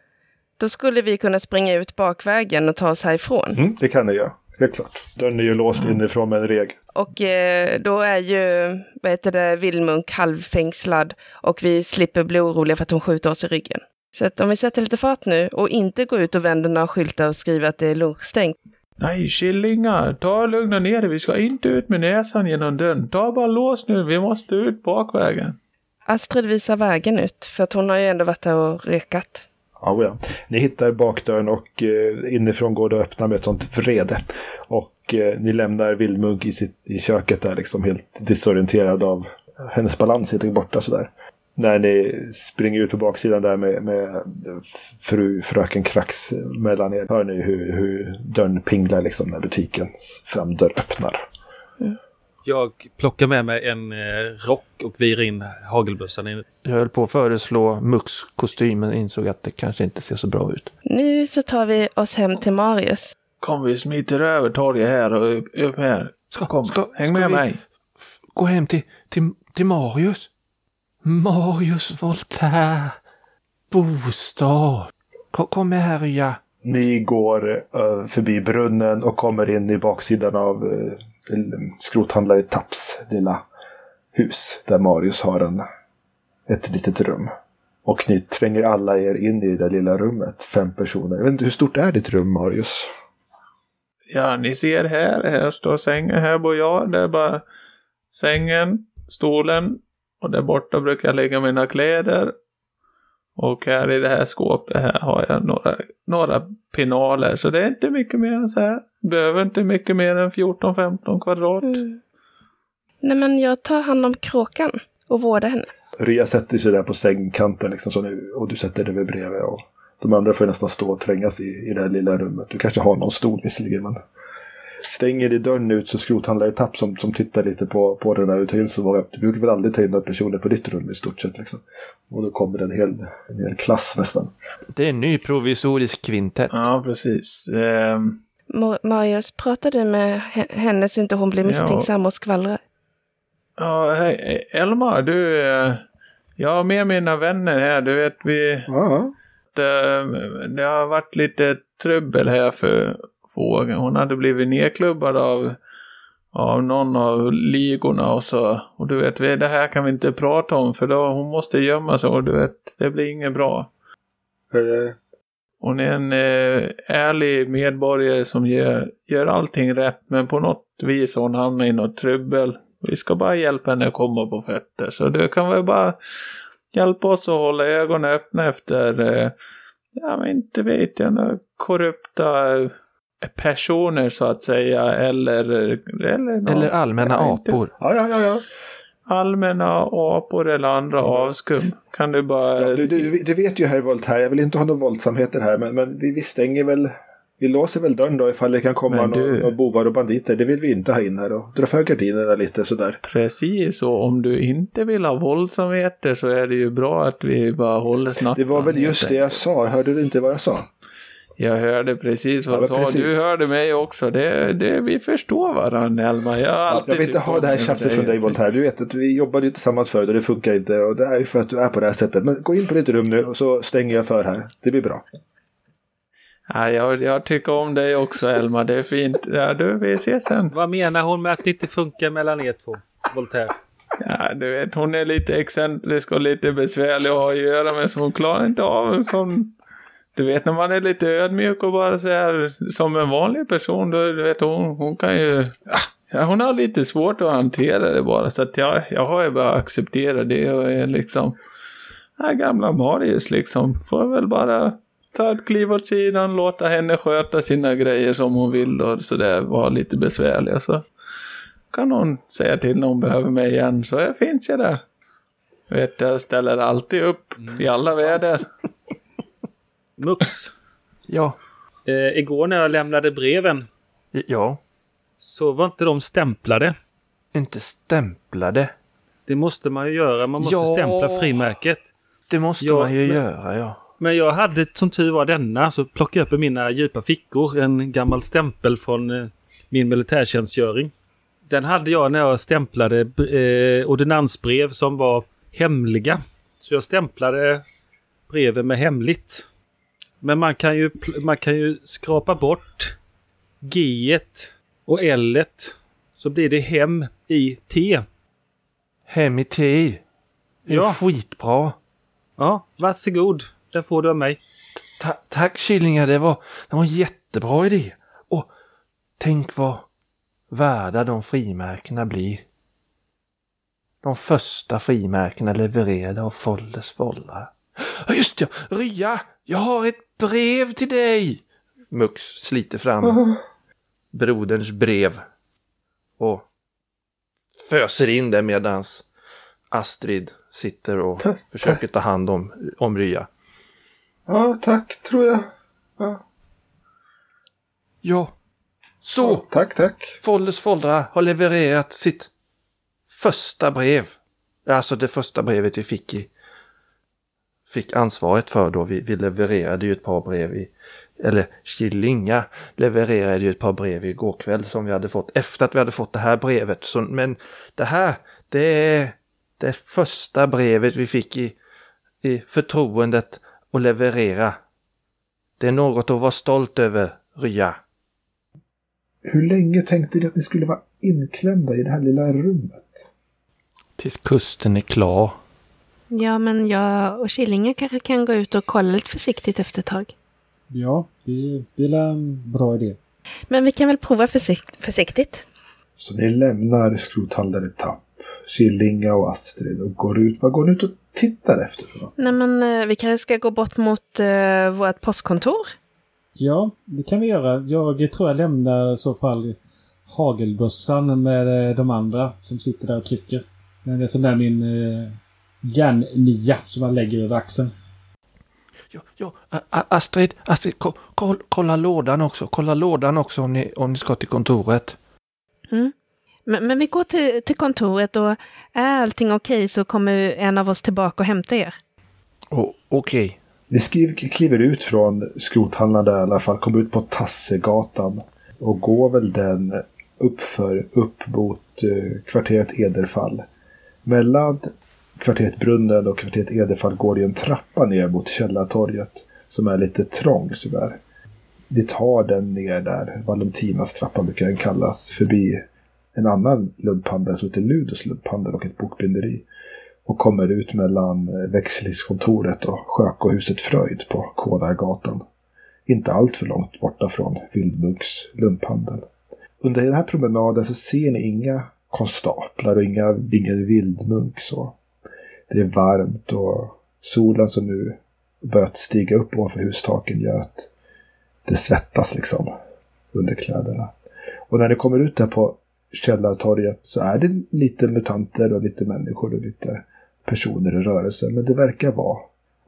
då skulle vi kunna springa ut bakvägen och ta oss härifrån. Mm, det kan ni göra. Helt klart. Dörren är ju låst inifrån med en reg. Och eh, då är ju, vad heter det, Vildmunk halvfängslad och vi slipper bli oroliga för att hon skjuter oss i ryggen. Så att om vi sätter lite fart nu och inte går ut och vänder några skyltar och skriver att det är lunchstängt. Nej, killingar, ta och lugna ner er. Vi ska inte ut med näsan genom dörren. Ta bara lås nu, vi måste ut bakvägen. Astrid visar vägen ut, för att hon har ju ändå varit där och rekat. Ja, ja. Ni hittar bakdörren och eh, inifrån går det att öppna med ett sånt vrede. Och eh, ni lämnar Vildmunk i, sitt, i köket där liksom helt disorienterad av hennes balans helt borta sådär. När ni springer ut på baksidan där med, med fru, fröken Krax mellan er hör ni hur, hur dörren pinglar liksom när butikens framdörr öppnar. Jag plockar med mig en eh, rock och virar in hagelbössan Jag höll på att föreslå Mux kostym men insåg att det kanske inte ser så bra ut. Nu så tar vi oss hem till Marius. Kom, vi smiter över torget här och upp, här. Ska- Kom, ska- häng ska med vi- mig. Gå hem till, till, till Marius. Marius Voltaire. Bostad. Kom, här Rya. Ni går eh, förbi brunnen och kommer in i baksidan av uh, skrothandlare Taps lilla hus. Där Marius har en, ett litet rum. Och ni tränger alla er in i det lilla rummet. Fem personer. Jag vet inte, hur stort är ditt rum Marius? Ja, ni ser här. Här står sängen. Här bor jag. Det är bara sängen, stolen och där borta brukar jag lägga mina kläder. Och här i det här skåpet här har jag några, några pinaler. Så det är inte mycket mer än så här. Behöver inte mycket mer än 14-15 kvadrat. Mm. Nej men jag tar hand om kråkan och vårdar henne. Ria sätter sig där på sängkanten liksom, så nu, och du sätter dig vid bredvid. Och de andra får nästan stå och trängas i, i det här lilla rummet. Du kanske har någon stol visserligen. Men stänger di dörren ut så skrothandlare Tapp som, som tittar lite på, på den här tar in så många. Du brukar väl aldrig ta in några personer på ditt rum i stort sett. Liksom. Och då kommer en hel, en hel klass nästan. Det är en ny provisorisk kvintett. Ja, precis. Mo- Marius, pratar du med he- henne så inte hon blir Ja. misstänksam och skvallrar? ja, hej. Elmar, du. eh, Jag har med mina vänner här. Du vet, vi... Ja, det, det har varit lite trubbel här för fågeln. Hon hade blivit nedklubbad av, av någon av ligorna och så. Och du vet, vi- det här kan vi inte prata om för då hon måste gömma sig och du vet, det blir inget bra. Eh, Hon är en eh, ärlig medborgare som gör, gör allting rätt men på något vis har hon hamnat i något trubbel. Vi ska bara hjälpa henne att komma på fötter. Så du kan väl bara hjälpa oss att hålla ögonen öppna efter, eh, ja men inte vet jag, några korrupta personer så att säga. Eller, eller, nå- Eller allmänna apor. ja, ja, ja. ja. Allmänna apor eller andra avskum. Kan du bara... Ja, du, du, du vet ju herr Voltaire, jag vill inte ha några våldsamheter här, men, men vi, vi stänger väl, vi låser väl dörren då ifall det kan komma du- några bovar och banditer. Det vill vi inte ha in här och dra för gardinerna lite sådär. Precis, och om du inte vill ha våldsamheter så är det ju bra att vi bara håller snabbt. Det var väl just det jag sa, hörde du inte vad jag sa? Jag hörde precis vad Ja, du sa. precis. Du hörde mig också. Det, det, vi förstår varandra, Elma. Jag, har alltid Jag vill inte ha det här tjafset från dig Voltaire. Du vet att vi jobbade ju tillsammans förut och det funkar inte. Och det är ju för att du är på det här sättet. Men gå in på ditt rum nu och så stänger jag för här. Det blir bra. Ja, jag, jag tycker om dig också, Elma. Det är fint. Ja, du, vi ses sen. Vad menar hon med att det inte funkar mellan er två? Voltaire. Ja, du vet, hon är lite excentrisk och lite besvärlig att ha att göra med, så hon klarar inte av en sån... Du vet, när man är lite ödmjuk och bara så här som en vanlig person, då du vet hon, hon kan ju... Ah, ja, hon har lite svårt att hantera det bara, så att jag, jag har ju bara accepterat det och är liksom... Ja, gamla Marius liksom, får väl bara ta ett kliv åt sidan, låta henne sköta sina grejer som hon vill och sådär, vara lite besvärlig. Så kan hon säga till när hon behöver mig igen, så jag finns jag där. Vet, jag ställer alltid upp i alla väder. Mux. Ja. Eh, igår när jag lämnade breven Ja. så var inte de stämplade. Inte stämplade. Det måste man ju göra. Man måste Ja. stämpla frimärket. Det måste Ja, man ju men- göra, ja. Men jag hade som tur var denna så plockade jag upp i mina djupa fickor en gammal stämpel från eh, min militärtjänstgöring. Den hade jag när jag stämplade eh, ordinansbrev som var hemliga. Så jag stämplade breven med hemligt. Men man kan ju, man kan ju skrapa bort G och L så blir det hem i T. Hem i te. Det är Ja. skitbra. Ja, varsågod. Den får du av mig. Ta- tack Killingar, det var, det var en jättebra idé. Och tänk vad värda de frimärkena blir. De första frimärkena levererade av Folders Follar. Ja just det, Rya! Jag har ett brev till dig! Mux sliter fram broderns brev och föser in det medans Astrid sitter och Tack. försöker ta hand om, om Rya. Ja, tack tror jag. Ja. Ja. Så! Tack, tack. Folders Foldra har levererat sitt första brev. Alltså det första brevet vi fick i fick ansvaret för då. Vi, vi levererade ju ett par brev i, eller Killinga levererade ju ett par brev igår kväll som vi hade fått efter att vi hade fått det här brevet. Så, men det här, det är det första brevet vi fick i, i förtroendet att leverera. Det är något att vara stolt över, Rya. Hur länge tänkte ni att ni skulle vara inklämda i det här lilla rummet? Tills kusten är klar. Ja, men jag och Killinge kanske kan gå ut och kolla lite försiktigt efter ett tag. Ja, det, det är en bra idé. Men vi kan väl prova försikt försiktigt. Så ni lämnar skrothandlare Tapp, Killinga och Astrid och går ut. Vad går ni ut och tittar efter för något? Nej, men eh, vi kanske ska gå bort mot uh, vårt postkontor. Ja, det kan vi göra. Jag tror jag lämnar i så fall hagelbössan med eh, de andra som sitter där och trycker. Men jag tar med min eh, järnnia som jag lägger över axeln. Ja, ja, Astrid, Astrid, ko, koll, kolla lådan också. Kolla lådan också om ni, om ni ska till kontoret. Mm. Men, men vi går till, till kontoret och är allting okej så kommer en av oss tillbaka och hämta er. Oh, Okej. Ni skriver, kliver ut från skrothandlaren där i alla fall, kommer ut på Tassegatan och går väl den uppför, upp mot eh, kvarteret Ederfall. Mellan kvarteret Brunnen och kvarteret Edefall går det en trappa ner mot Källartorget som är lite trång sådär. Ni tar den ner där, Valentinas trappa brukar den kallas, förbi en annan lumphandel som heter Ludus lumphandel och ett bokbinderi. Och kommer ut mellan växlingskontoret och Sjökohuset Fröjd på Kodargatan. Inte allt för långt borta från Vildmunks lumphandel. Under den här promenaden så ser ni inga konstaplar och inga, ingen vildmunk så. Det är varmt och solen som nu börjat stiga upp ovanför hustaken gör att det svettas liksom under kläderna. Och när ni kommer ut där på Källartorget så är det lite mutanter och lite människor och lite personer i rörelse. Men det verkar vara,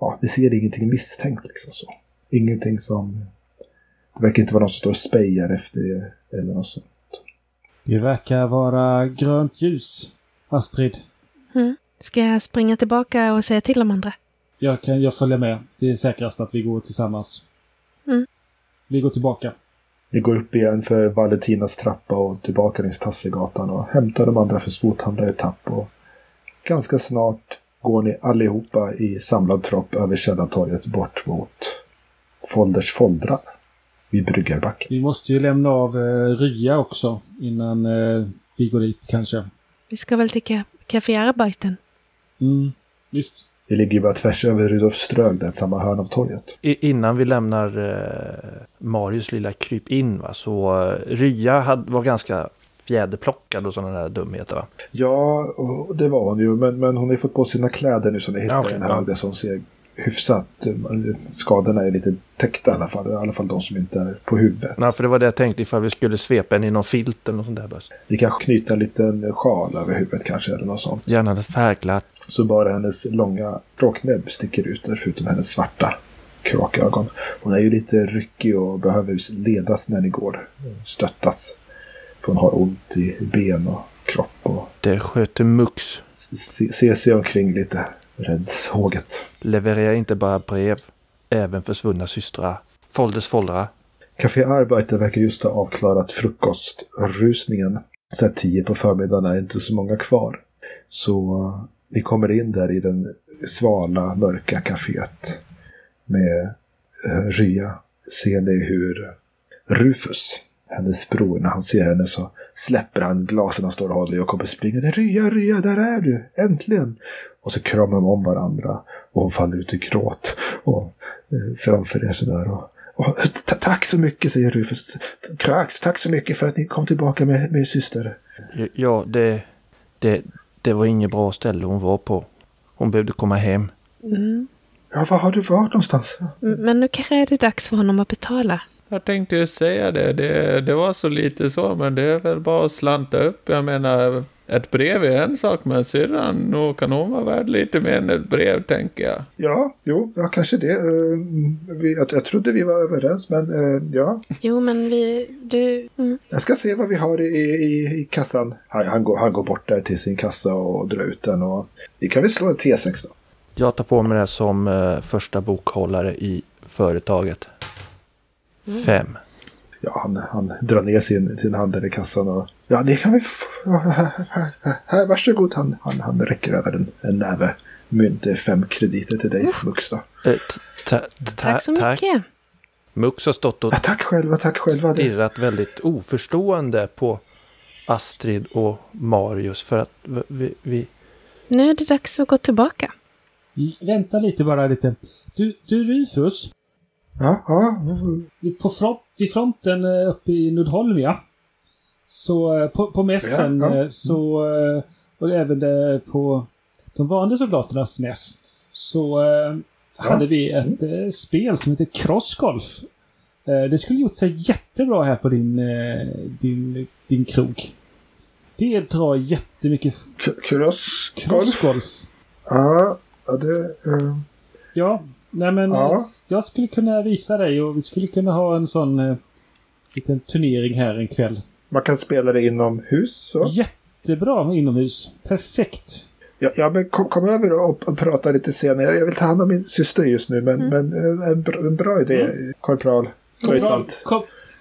ja, ni ser ingenting misstänkt liksom så. Ingenting som, det verkar inte vara någon som står och spejar efter er eller något sånt. Det verkar vara grönt ljus, Astrid. Mm. Ska jag springa tillbaka och säga till de andra? Jag, kan, jag följer med. Det är säkrast att vi går tillsammans. Mm. Vi går tillbaka. Ni går upp igen för Valentinas trappa och tillbaka längs Tassegatan och hämtar de andra för skrothandlare Tapp. Och ganska snart går ni allihopa i samlad tropp över Källartorget bort mot Folders foldrar vid Bryggarbacken. Vi måste ju lämna av eh, Rya också innan eh, vi går dit kanske. Vi ska väl till ka- Café Arbeiten? Mm, visst. Det ligger ju bara tvärs över Rudolfströg, där samma hörn av torget. I, innan vi lämnar eh, Marius lilla kryp in va, så eh, Rya hade, var ganska fjäderplockad och sådana där dumheter va. Ja, det var hon ju. Men, men hon har ju fått på sina kläder nu så ni hittar Ja, okej, en ja. hög där som ser hyfsat. Skadorna är lite täckta i alla fall. I alla fall de som inte är på huvudet. Nej, för det var det jag tänkte ifall vi skulle svepa henne i någon filt eller något sånt där. Bara. Ni kan knyta en liten sjal över huvudet kanske eller något sånt. Gärna färgglatt. Så bara hennes långa rocknäbb sticker ut där förutom hennes svarta kråkögon. Hon är ju lite ryckig och behöver ledas när ni går. Stöttas. För hon har ont i ben och kropp och Det sköter Mux. se, se sig omkring lite räddhåget. Levererar inte bara brev, även försvunna systrar. Folders foldrar. Café Arbeiter verkar just ha avklarat frukostrusningen. Så här tio på förmiddagen är inte så många kvar. Så uh, vi kommer in där i den svala, mörka kaféet. Med uh, Rya. Ser ni hur Rufus, hennes bror, när han ser henne så släpper han glasen han står och håller i och kommer springande. Rya, Rya, där är du! Äntligen! Och så kramar de om varandra. Och hon faller ut i gråt. Och eh, framför er sådär. Och, och, "Ta- tack så mycket, säger Rufus. Krax, tack så mycket för att ni kom tillbaka med min syster. Ja, det, det, det var inget bra ställe hon var på. Hon behövde komma hem. Mm. Ja, var har du varit någonstans? M- Men nu kanske är det dags för honom att betala. Jag tänkte ju säga det. det. Det var så lite så, men det är väl bara att slanta upp. Jag menar, ett brev är en sak, men syrran, nog kan hon vara värd lite mer än ett brev, tänker jag. Ja, jo, ja, kanske det. Eh, vi, jag, jag trodde vi var överens, men eh, ja. Jo, men vi... Du... Mm. Jag ska se vad vi har i, i, i kassan. Han, han, går, han går bort där till sin kassa och drar ut den. Och, vi kan väl slå en T6 då. Jag tar på mig det som eh, första bokhållare i företaget. Fem. Ja, han, han drar ner sin, sin handel i kassan och... Ja, det kan vi få. Här, här, här, här, varsågod. Han, han, han räcker över en, en näve mynt. Fem krediter till dig, Mux då. Eh, Tack så mycket. Mux har stått och Ja, tack själva, tack själva. Det, stirrat väldigt oförstående på Astrid och Marius för att vi, vi Nu är det dags att gå tillbaka. Mm, Vänta lite bara lite. Du, du Rufus. Ja, ja. På front, vid fronten eh, uppe i Nordholm, ja. Så eh, på, på mässen Ja, ja. eh, så... Och även på de vanliga soldaternas mäss. Så hade vi ett spel som heter Crossgolf. Det skulle gjort sig jättebra här på din, din, din krog. Det drar jättemycket K- Cross. crossgolf. Ja, det... Ja, nej men eh, ja. jag skulle kunna visa dig och vi skulle kunna ha en sån eh, liten turnering här en kväll. Man kan spela det inomhus. Så. Jättebra inomhus. Perfekt. Ja, ja, men kom, kom över och, och prata lite senare. Jag, jag vill ta hand om min syster just nu, men, men eh, en, bra, en bra idé, korpral. Korpral, Löjtnant.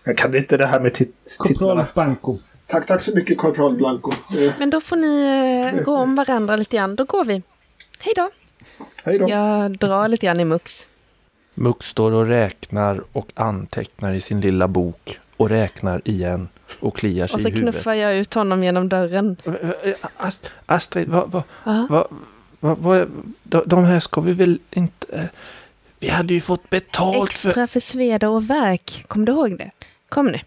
Jag kan inte det här med tit korpral titlarna. Banco. Tack, tack så mycket, korpral Blanco. Eh, Men då får ni eh, gå om varandra lite grann. Då går vi. Hej då. Hej då. Jag drar lite grann i Mux. Mux står och räknar och antecknar i sin lilla bok och räknar igen och kliar sig Och så i huvudet. knuffar jag ut honom genom dörren. Ast- Astrid, vad, vad, Ja. vad, vad, vad, de, de här ska vi väl inte... eh, Vi hade ju fått betalt för... Extra för sveda och värk. Kom du ihåg det? Kom nu.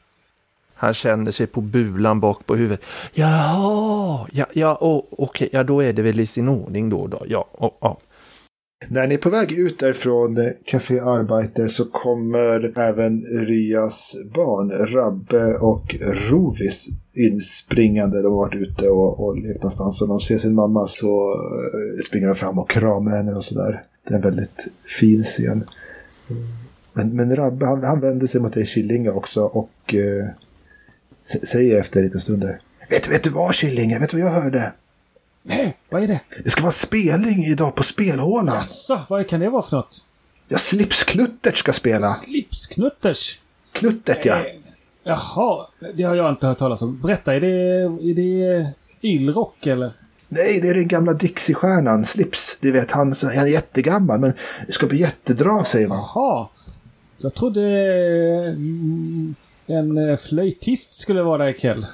Han kände sig på bulan bak på huvudet. Jaha, ja, ja, oh, okej, ja då är det väl i sin ordning då. då. Ja, oh, oh. När ni är på väg ut därifrån Café Arbeiter så kommer även Rias barn, Rabbe och Rovis inspringande. De har varit ute och, och lekt någonstans och de ser sin mamma så eh, springer de fram och kramar henne och sådär. Det är en väldigt fin scen. Men, men Rabbe han, han vänder sig mot dig Killinga också och eh, säger efter lite stunder. Vet, vet du vad Killinga? Vet du vad jag hörde? Nej, vad är det? Det ska vara spelning idag på spelhålan. Jaså, vad kan det vara för något? Ja, Slipskluttert ska spela. Slipsknutters? Kluttert ja. Eh, Jaha, det har jag inte hört talas om. Berätta, är det, är det ylrock eller? Nej, det är den gamla Dixie-stjärnan Slips. Du vet, han, han är jättegammal men det ska bli jättedrag säger man. Jaha. Jag trodde mm, en eh, flöjtist skulle vara ikväll.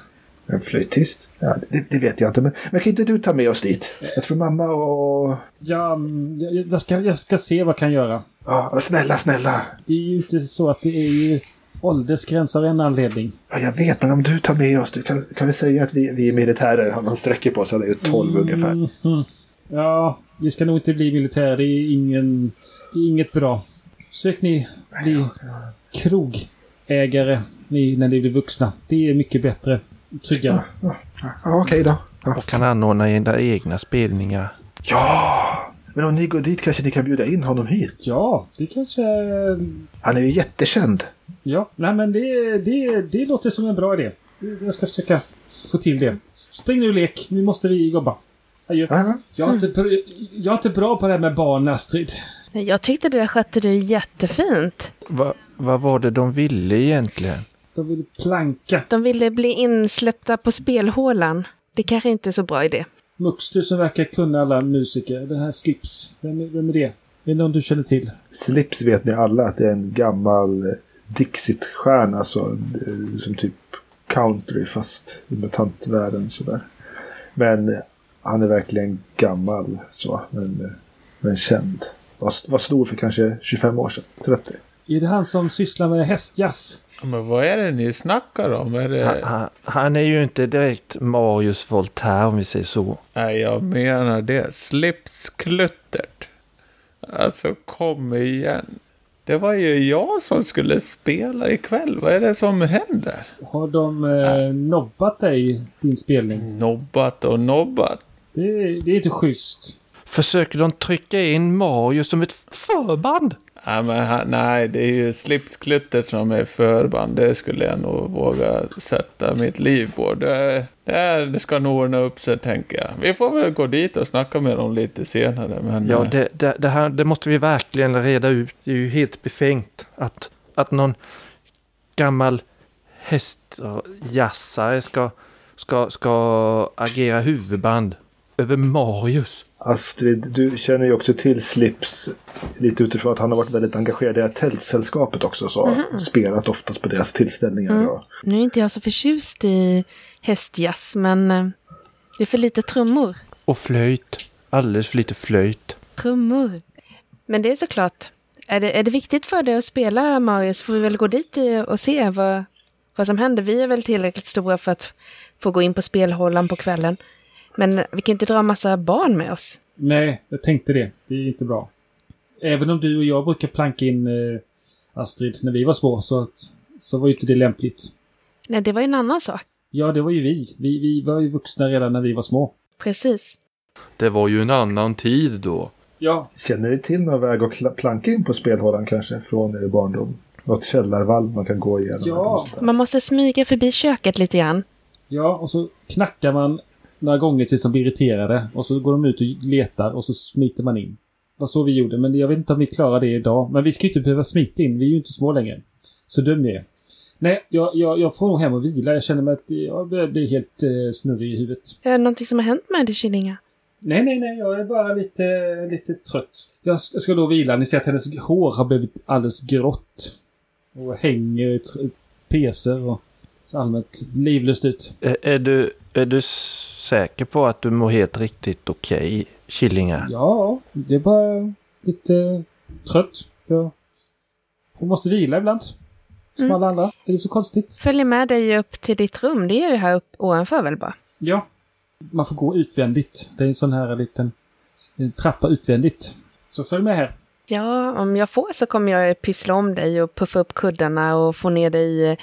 En flöjtist? Ja, det, det vet jag inte. Men, men kan inte du ta med oss dit? Jag tror mamma och... Ja, mm, jag, ska, jag ska se vad jag kan göra. Ja, snälla, snälla. Det är ju inte så att det är ju åldersgräns av en anledning. Ja, jag vet, men om du tar med oss. Du kan, kan vi säga att vi, vi är militärer? Han, sträcker på sig. Han är ju 12 ungefär. Mhm. Ja, det ska nog inte bli militär. Det är, ingen, det är inget bra. Sök ni bli krogägare när ni blir vuxna. Det är mycket bättre. Tryggare. Ja, okej då. Ja. Och kan anordna era egna spelningar. ja! Men om ni går dit kanske ni kan bjuda in honom hit. Ja, det kanske... Han är ju jättekänd. Ja, nej men det, det, det låter som en bra idé. Jag ska försöka få till det. Spring nu och lek. Nu måste vi jobba. Adjö. Ja, ja. Jag är, inte, jag är inte bra på det här med barn, Astrid. Jag tyckte det där skötte du jättefint. Va, vad var det de ville egentligen? De vill planka. De ville bli insläppta på spelhålan. Det kanske inte är så bra idé. Mux, du som verkar kunna alla musiker. Den här Slips. Vem, är- vem är det? Är det någon du känner till? Slips vet ni alla att det är en gammal eh, Dixit-stjärna. Så, eh, som typ country fast i mutantvärlden sådär. Men eh, han är verkligen gammal så. Men, men känd. Var, var stor för kanske 25 år sedan. 30. Är det han som sysslar med hästjazz? Men vad är det ni snackar om? Är Han, det... han, han är ju inte direkt Marius Voltaire om vi säger så. Nej, jag menar det. Slipskluttert. Alltså, kom igen. Det var ju jag som skulle spela ikväll. Vad är det som händer? Har de eh, nobbat dig, din spelning? Nobbat och nobbat. Det, det är inte schysst. Försöker de trycka in Mario som ett förband? Ja, men han, nej, det är ju slipsklutter som är förband. Det skulle jag nog våga sätta mitt liv på. Det, det, det ska nog ordna upp sig, tänker jag. Vi får väl gå dit och snacka med dem lite senare. Men, Ja, eh, det, det, det här det måste vi verkligen reda ut. Det är ju helt befängt att, att någon gammal hästjassare ska, ska, ska agera huvudband över Marius. Astrid, du känner ju också till Slips lite utifrån att han har varit väldigt engagerad i det här tältsällskapet också. Så har spelat oftast på deras tillställningar. Mm. Nu är inte jag så förtjust i hästjazz, men eh, det är för lite trummor. Och flöjt. Alldeles för lite flöjt. Trummor. Men det är såklart. Är det, är det viktigt för dig att spela Marius får vi väl gå dit och se vad, vad som händer. Vi är väl tillräckligt stora för att få gå in på spelhålan på kvällen. Men vi kan inte dra massa barn med oss. Nej, jag tänkte det. Det är inte bra. Även om du och jag brukar planka in eh, Astrid när vi var små så, att, så var ju inte det lämpligt. Nej, det var ju en annan sak. Ja, det var ju vi. vi. Vi var ju vuxna redan när vi var små. Precis. Det var ju en annan tid då. Ja, känner ni till någon väg att planka in på spelhålan kanske från er barndom? Något källarvalv man kan gå igenom? Ja. Man måste smyga förbi köket lite grann. ja, och så knackar man några gånger tills de blir irriterade. Och så går de ut och letar och så smiter man in. Det var så vi gjorde, men jag vet inte om vi klarar det idag. Men vi ska ju inte behöva smita in, vi är ju inte små längre. Så är jag. Nej, jag, jag, jag får nog hem och vila. Jag känner mig att jag börjar bli helt eh, snurrig i huvudet. Är det någonting som har hänt med dig, Killinga? Nej, nej, nej. Jag är bara lite, lite trött. Jag ska, jag ska då vila. Ni ser att hennes hår har blivit alldeles grått. Och hänger i peser och ser allmänt livlöst ut. Är, är, du, är du säker på att du mår helt riktigt okej, Killinga? Ja, det är bara lite trött. Jag, måste vila ibland. Som Mm. alla andra. Är det så konstigt? Följer med dig upp till ditt rum. Det är ju här upp ovanför väl bara? Ja. Man får gå utvändigt. Det är en sån här liten en trappa utvändigt. Så följ med här. Ja, om jag får så kommer jag pyssla om dig och puffa upp kuddarna och få ner dig i,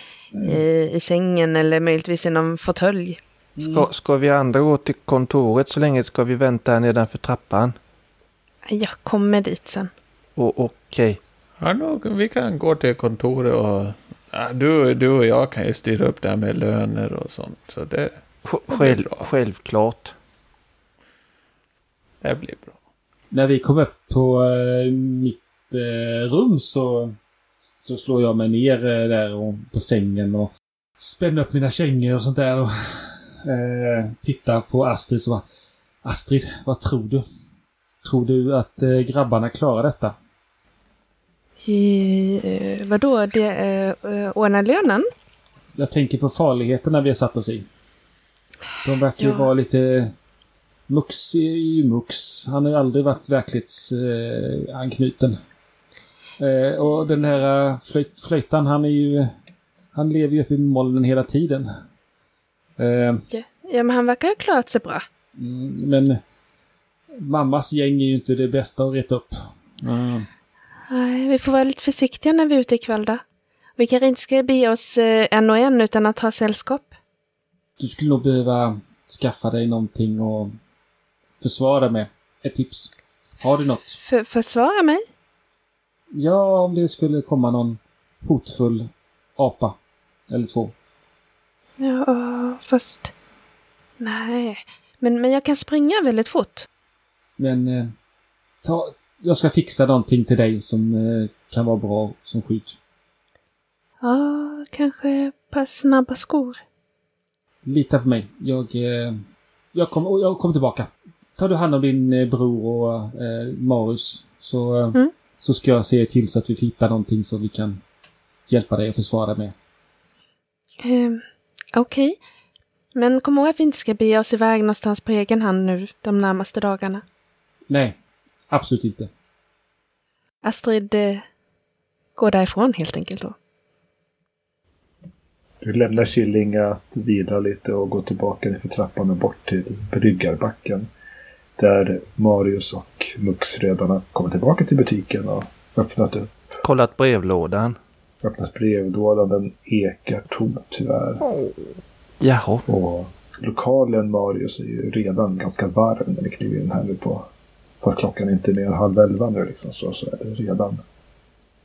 i, i sängen eller möjligtvis i någon fåtölj. Ska, ska vi andra gå till kontoret så länge ska vi vänta här nedanför trappan? Jag kommer dit sen. Och Okej. Ja, då, vi kan gå till kontoret och... Ja, du, du och jag kan ju styra upp det här med löner och sånt. Så det, Det Själv, självklart. det blir bra. När vi kom upp på eh, mitt eh, rum så, så slår jag mig ner eh, där och, på sängen och spänner upp mina kängor och sånt där och eh, tittar på Astrid så bara Astrid, vad tror du? Tror du att eh, grabbarna klarar detta? I, eh, vadå, det, eh, eh, ordna lönen? Jag tänker på farligheterna vi har satt oss i. De verkar ju Ja. vara lite... Mux är ju Mux. Han har ju aldrig varit verklighetsanknuten. Eh, anknuten. eh, och den här eh, flöjt, flöjtan, han är ju... Han lever ju uppe i molnen hela tiden. Eh, Ja, ja, men han verkar ha klarat sig bra. mm, men mammas gäng är ju inte det bästa att reta upp. Mm. Nej, vi får vara lite försiktiga när vi är ute ikväll då. Vi kanske inte ska bege oss eh, en och en utan att ha sällskap. Du skulle nog behöva skaffa dig någonting och försvara med. Ett tips. Har du något? För, försvara mig? Ja, om det skulle komma någon hotfull apa. Eller två. Ja, fast... Nej, men, men jag kan springa väldigt fort. Men eh, ta, jag ska fixa någonting till dig som eh, kan vara bra som skydd. Ja, kanske par snabba skor. Lita på mig. Jag, eh, jag kommer jag kommer tillbaka. Tar du hand om din eh, bror och eh, Marius så, eh, Mm. så ska jag se till så att vi hittar någonting som vi kan hjälpa dig att försvara dig med. Eh, Okej. Men kom ihåg att vi inte ska bege oss iväg någonstans på egen hand nu de närmaste dagarna. Nej, absolut inte. Astrid eh, går därifrån helt enkelt då. Du lämnar Killinga att vila lite och gå tillbaka ner för trappan och bort till bryggarbacken. Där Marius och Mux redan har kommit tillbaka till butiken och öppnat upp kollat brevlådan. Öppnas brevlådan, den ekar tomt tyvärr. Jaha. Och lokalen Marius är ju redan ganska varm när ni kliver in här nu på. Fast klockan är inte mer än halv elva nu liksom, så, så är det redan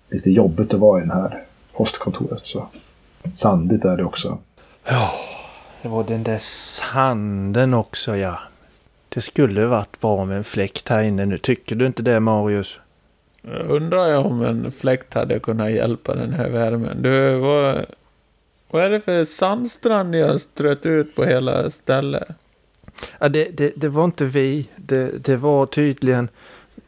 lite jobbigt att vara i det här postkontoret. Så. Sandigt är det också. Ja, det var den där sanden också ja. Det skulle varit bra med en fläkt här inne nu. Tycker du inte det Marius? Eh, undrar jag om en fläkt hade kunnat hjälpa den här värmen. Du, vad, vad är det för sandstrand ni har strött ut på hela stället? Ja, det, det, det var inte vi. Det, det var tydligen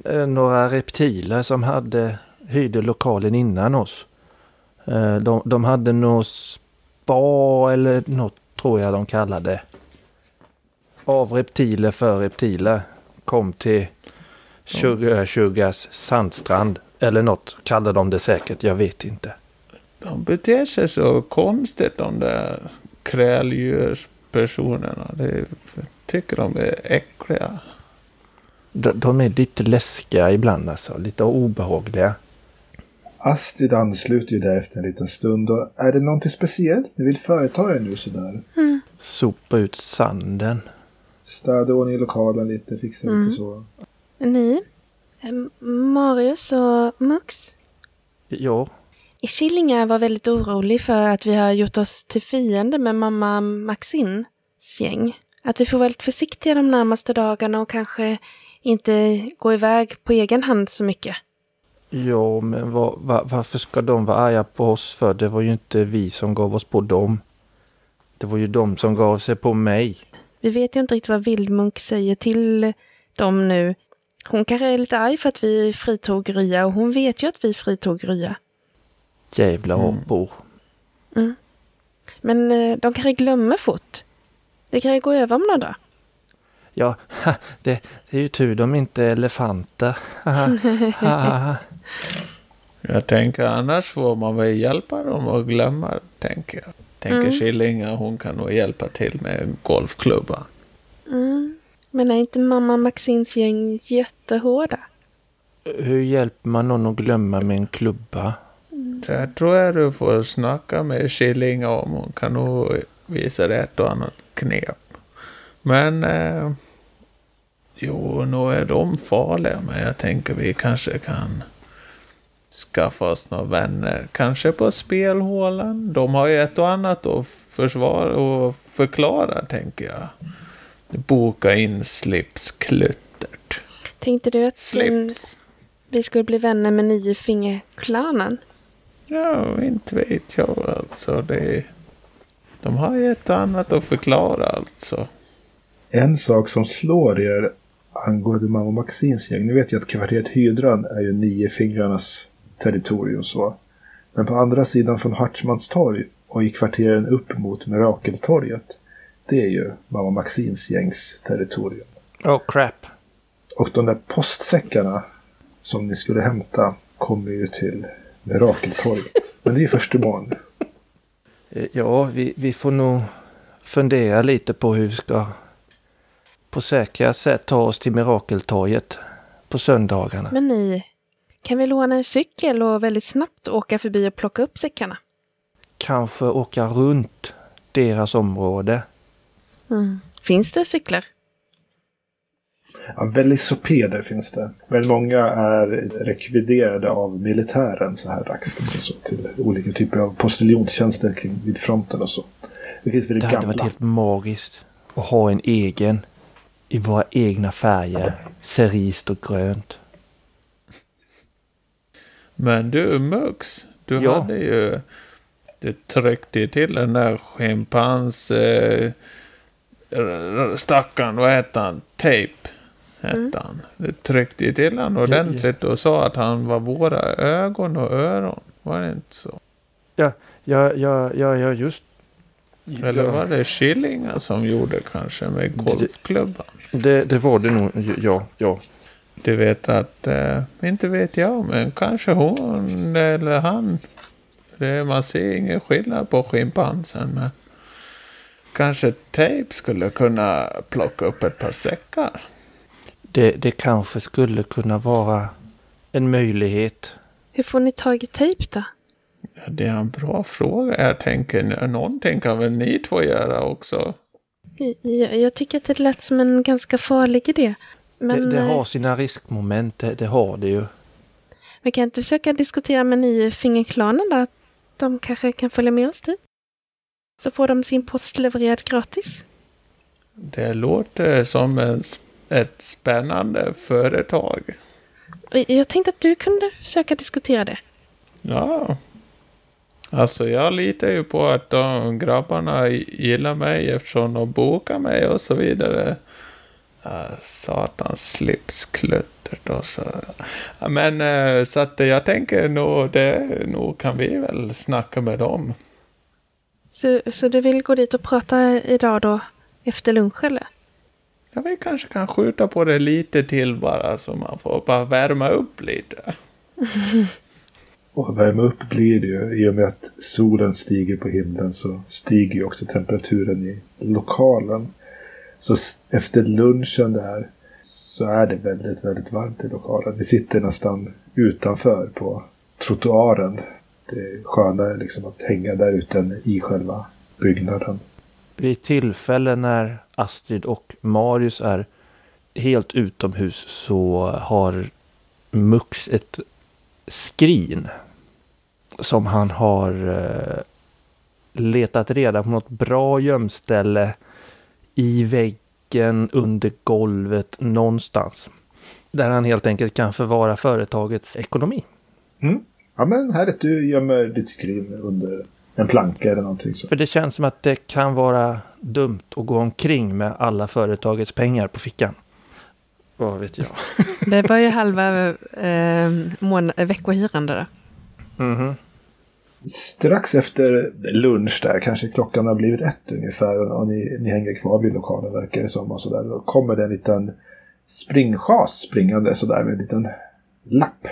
eh, några reptiler som hade hyrde lokalen innan oss. Eh, de, de hade något spa eller något tror jag de kallade. Av reptiler för reptiler. Kom till Sugar Sugars sandstrand. Eller något kallade de det säkert, jag vet inte. De beter sig så konstigt de där kräldjurspersonerna. Det tycker de är äckliga. De, de är lite läskiga ibland alltså, lite obehagliga. Astrid ansluter ju där efter en liten stund. Och är det någonting speciellt ni vill företa er nu sådär? Sopa ut sanden. Städa ordning i lokalen lite, fixa Mm. lite så. Ni? Marius och Mux? Ja, Killinga var väldigt orolig för att vi har gjort oss till fiender med mamma Maxins gäng. Att vi får vara lite försiktiga de närmaste dagarna och kanske inte gå iväg på egen hand så mycket. ja men vad- va, varför ska de vara arga på oss för? Det var ju inte vi som gav oss på dem. Det var ju de som gav sig på mig. Vi vet ju inte riktigt vad Vildmunk säger till dem nu. Hon kanske är lite arg för att vi fritog Rya och hon vet ju att vi fritog Rya. Jävla Mm. apor. Men eh, de kanske glömmer fort. Det kan ju gå över om några dagar. Ja, det, det är ju tur de inte är elefanter. Jag tänker annars får man väl hjälpa dem att glömma, tänker jag. Tänker Mm. Killinga, hon kan nog hjälpa till med en golfklubba. Mm. Men är inte mamma Maxins gäng jättehårda? Hur hjälper man någon att glömma med en klubba? Det tror jag du får snacka med Killinga om. Hon kan nog visa dig ett och annat knep. Men... Eh, jo, nog är de farliga. Men jag tänker vi kanske kan skaffa oss några vänner. Kanske på spelhålan. De har ju ett och annat att försvara och förklara, tänker jag. Boka in slipskluttert. Tänkte du att eh, Slips. vi skulle bli vänner med Niofingerklanen? Ja, inte vet jag alltså. Det, de har ju ett annat att förklara alltså. En sak som slår er angående mamma Maxins gäng. Ni vet ju att kvarteret Hydran är ju nio fingrarnas territorium så. Men på andra sidan från Hartmans torg och i kvarteren upp mot Mirakeltorget. Det är ju mamma Maxins gängs territorium. Oh crap. Och de där postsäckarna som ni skulle hämta kommer ju till Mirakeltorget. Men det är först imorgon. Eh, Ja, vi, vi får nog fundera lite på hur vi ska på säkra sätt ta oss till Mirakeltorget på söndagarna. Men ni, kan vi låna en cykel och väldigt snabbt åka förbi och plocka upp säckarna? Kanske åka runt deras område. Finns det cyklar? Ja, velocipeder finns det. Men många är rekviderade av militären så här dags. Liksom så, till olika typer av postiljonstjänster kring, vid fronten och så. Det finns Det väldigt hade varit gamla. helt magiskt att ha en egen i våra egna färger. Cerist och grönt. Men du Mux, du Ja. hade ju... Du tryckte till den där schimpans... Eh, stackarn, vad hette han? Tape. Hette han. Du tryckte ju till han ordentligt och sa att han var våra ögon och öron. Var det inte så? Ja, ja, ja, ja, ja just. Eller var det Killinga som gjorde kanske med golfklubban? Det, det var det nog. Ja, ja. Du vet att, eh, inte vet jag, men kanske hon eller han. Det, man ser ingen skillnad på schimpansen, men kanske Tape skulle kunna plocka upp ett par säckar. Det, det kanske skulle kunna vara en möjlighet. Hur får ni tag i tejp då? Ja, det är en bra fråga. Jag tänker, någonting kan väl ni två göra också? Jag, jag tycker att det lät som en ganska farlig idé. Men det, det eh, har sina riskmoment, det, det har det ju. vi kan inte försöka diskutera med ni fingerklanen där. Att de kanske kan följa med oss dit. Så får de sin post levererad gratis. Det låter som en, ett spännande företag. Jag tänkte att du kunde försöka diskutera det. Ja. Alltså jag litar ju på att de grabbarna gillar mig eftersom de bokar mig och så vidare. Uh, satans slipskluttert och så. Men eh, så att jag tänker nog, det, nog kan vi väl snacka med dem. Så, så du vill gå dit och prata idag då? Efter lunch eller? Ja, vi kanske kan skjuta på det lite till bara så man får bara värma upp lite. Och värma upp blir det ju. I och med att solen stiger på himlen så stiger ju också temperaturen i lokalen. Så efter lunchen där så är det väldigt, väldigt varmt i lokalen. Vi sitter nästan utanför på trottoaren. Det är skönare liksom att hänga där ute än i själva byggnaden. Vid tillfälle när Astrid och Marius är helt utomhus så har Mux ett skrin som han har eh, letat reda på något bra gömställe i väggen, under golvet, någonstans. Där han helt enkelt kan förvara företagets ekonomi. Ja men härligt, du gömmer ditt skrin under en planka eller någonting. Så. För det känns som att det kan vara dumt att gå omkring med alla företagets pengar på fickan. Vad vet jag. Det var ju halva eh, mån- veckohyran där. Mhm. Strax efter lunch där, kanske klockan har blivit ett ungefär och ni, ni hänger kvar vid lokalen verkar det som och sådär. Då kommer det en liten springschas springande sådär med en liten lapp.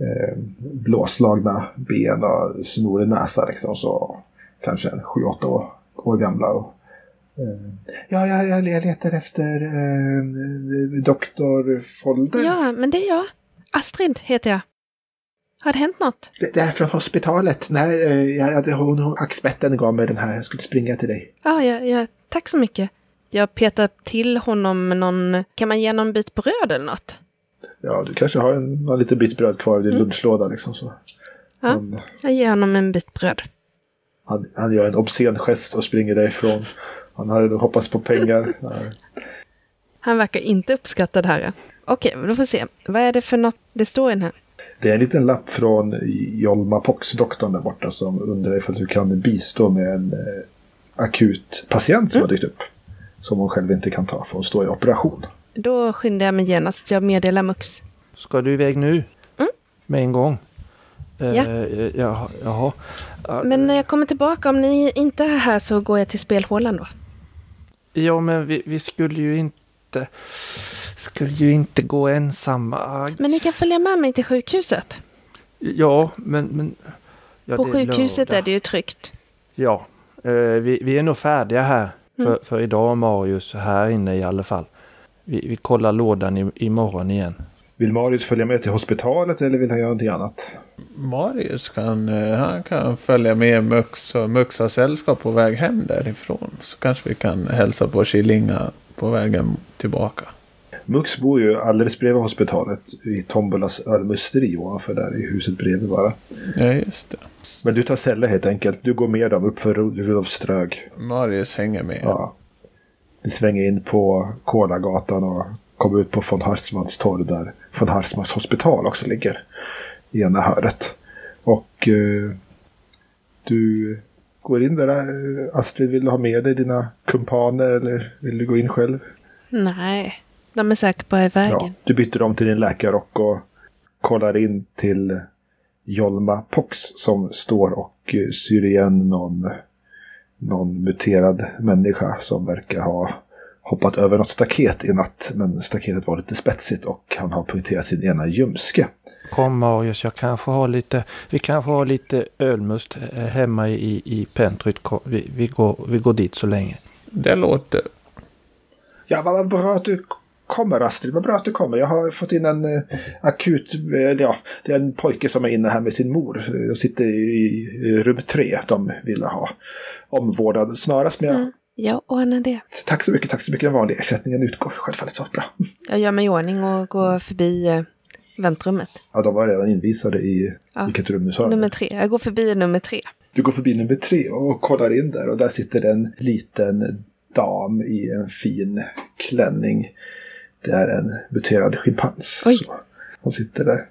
Eh, blåslagna ben och snorig näsa liksom så kanske en sju åtta år, år gamla. Och, eh, ja, jag, jag, letar efter eh, doktor Folder. Ja, men det är jag. Astrid heter jag. Har det hänt något? Det det är från hospitalet. Nej, eh, jag, hon, hon, axbetten gav mig den här. Jag skulle springa till dig. Ja, ja, ja, tack så mycket. Jag petar till honom någon... Kan man ge någon bit bröd eller något? Ja, du kanske har en, någon liten bit bröd kvar i din Mm. lunchlåda liksom. Så. Ja. Han, Jag ger honom en bit bröd. han, han gör en obscen gest och springer därifrån. Han hade nog hoppats på pengar. Han verkar inte uppskatta det här. Okej, då får vi se. Vad är det för något det står i den här? Det är en liten lapp från Jolma Pox-doktorn där borta som undrar ifall du kan bistå med en eh, akut patient som har dykt upp. Som hon själv inte kan ta för hon står i operation. Då skyndar jag mig genast. Jag meddelar Mux. Ska du iväg nu? Mm. Med en gång? Eh, Ja. Jaha. jaha. Ja, Men när jag kommer tillbaka, om ni inte är här så går jag till spelhålan då. Ja, men vi, vi skulle ju inte... Skulle ju inte gå ensamma. Men ni kan följa med mig till sjukhuset. Ja, men... men ja, På sjukhuset lördag. är det ju tryggt. Ja. Eh, vi, vi är nog färdiga här. För, Mm. för idag Marius, här inne i alla fall. Vi, vi kollar lådan i, imorgon igen. Vill Marius följa med till hospitalet eller vill han göra någonting annat? Marius kan, eh, han kan följa med Mux och Mux har sällskap på väg hem därifrån. Så kanske vi kan hälsa på Killinga på vägen tillbaka. Mux bor ju alldeles bredvid hospitalet i Tombolas ölmusteri ovanför där i huset bredvid bara. Ja, just det. Men du tar Selle helt enkelt. Du går med dem upp för Rudolfströg. Marius hänger med. Ja. Ni svänger in på Kolagatan och kommer ut på von Hartmanns torg där von Hartmanns hospital också ligger. I ena hörnet. Och eh, du går in där. eh, Astrid, vill du ha med dig dina kumpaner eller vill du gå in själv? Nej, de är säkert på vägen. Ja, du byter om till din läkarrock och kollar in till Jolma Pox som står och eh, syr igen någon, någon muterad människa som verkar ha hoppat över något staket i natt. Men staketet var lite spetsigt och han har punkterat sin ena ljumske. Kom Marius, jag kanske har lite, vi kanske har lite ölmust eh, hemma i, i Pentryt. Vi, vi, går, vi går dit så länge. Det låter... Ja, vad vad bra att du kommer Astrid, vad bra att du kommer. Jag har fått in en eh, akut, eh, ja, det är en pojke som är inne här med sin mor. Jag sitter i, rum tre, de ville ha omvårdnad snarast. Men jag, Mm. Jag ordnar det. Tack så mycket, tack så mycket. Den vanliga ersättningen utgår självfallet så bra. Jag gör mig i ordning och går förbi eh, väntrummet. Ja, de var redan invisade i Ja. vilket rum du sa. Nummer tre. Jag går förbi nummer tre. Du går förbi nummer tre och kollar in där och där sitter en liten dam i en fin klänning. Det är en muterad schimpans. Oj. Så hon sitter där.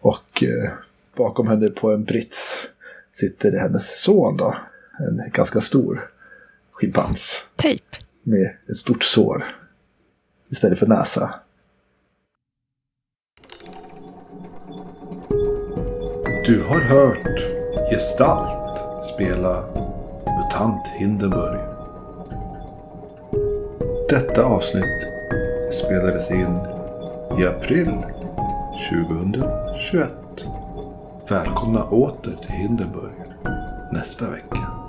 Och eh, bakom henne på en brits sitter hennes son då. En ganska stor schimpans Tejp. med ett stort sår istället för näsa. Du har hört Gestalt spela MUTANT Hindenburg. Detta avsnitt spelades in i april 2021. Välkomna åter till Hindenburg nästa vecka.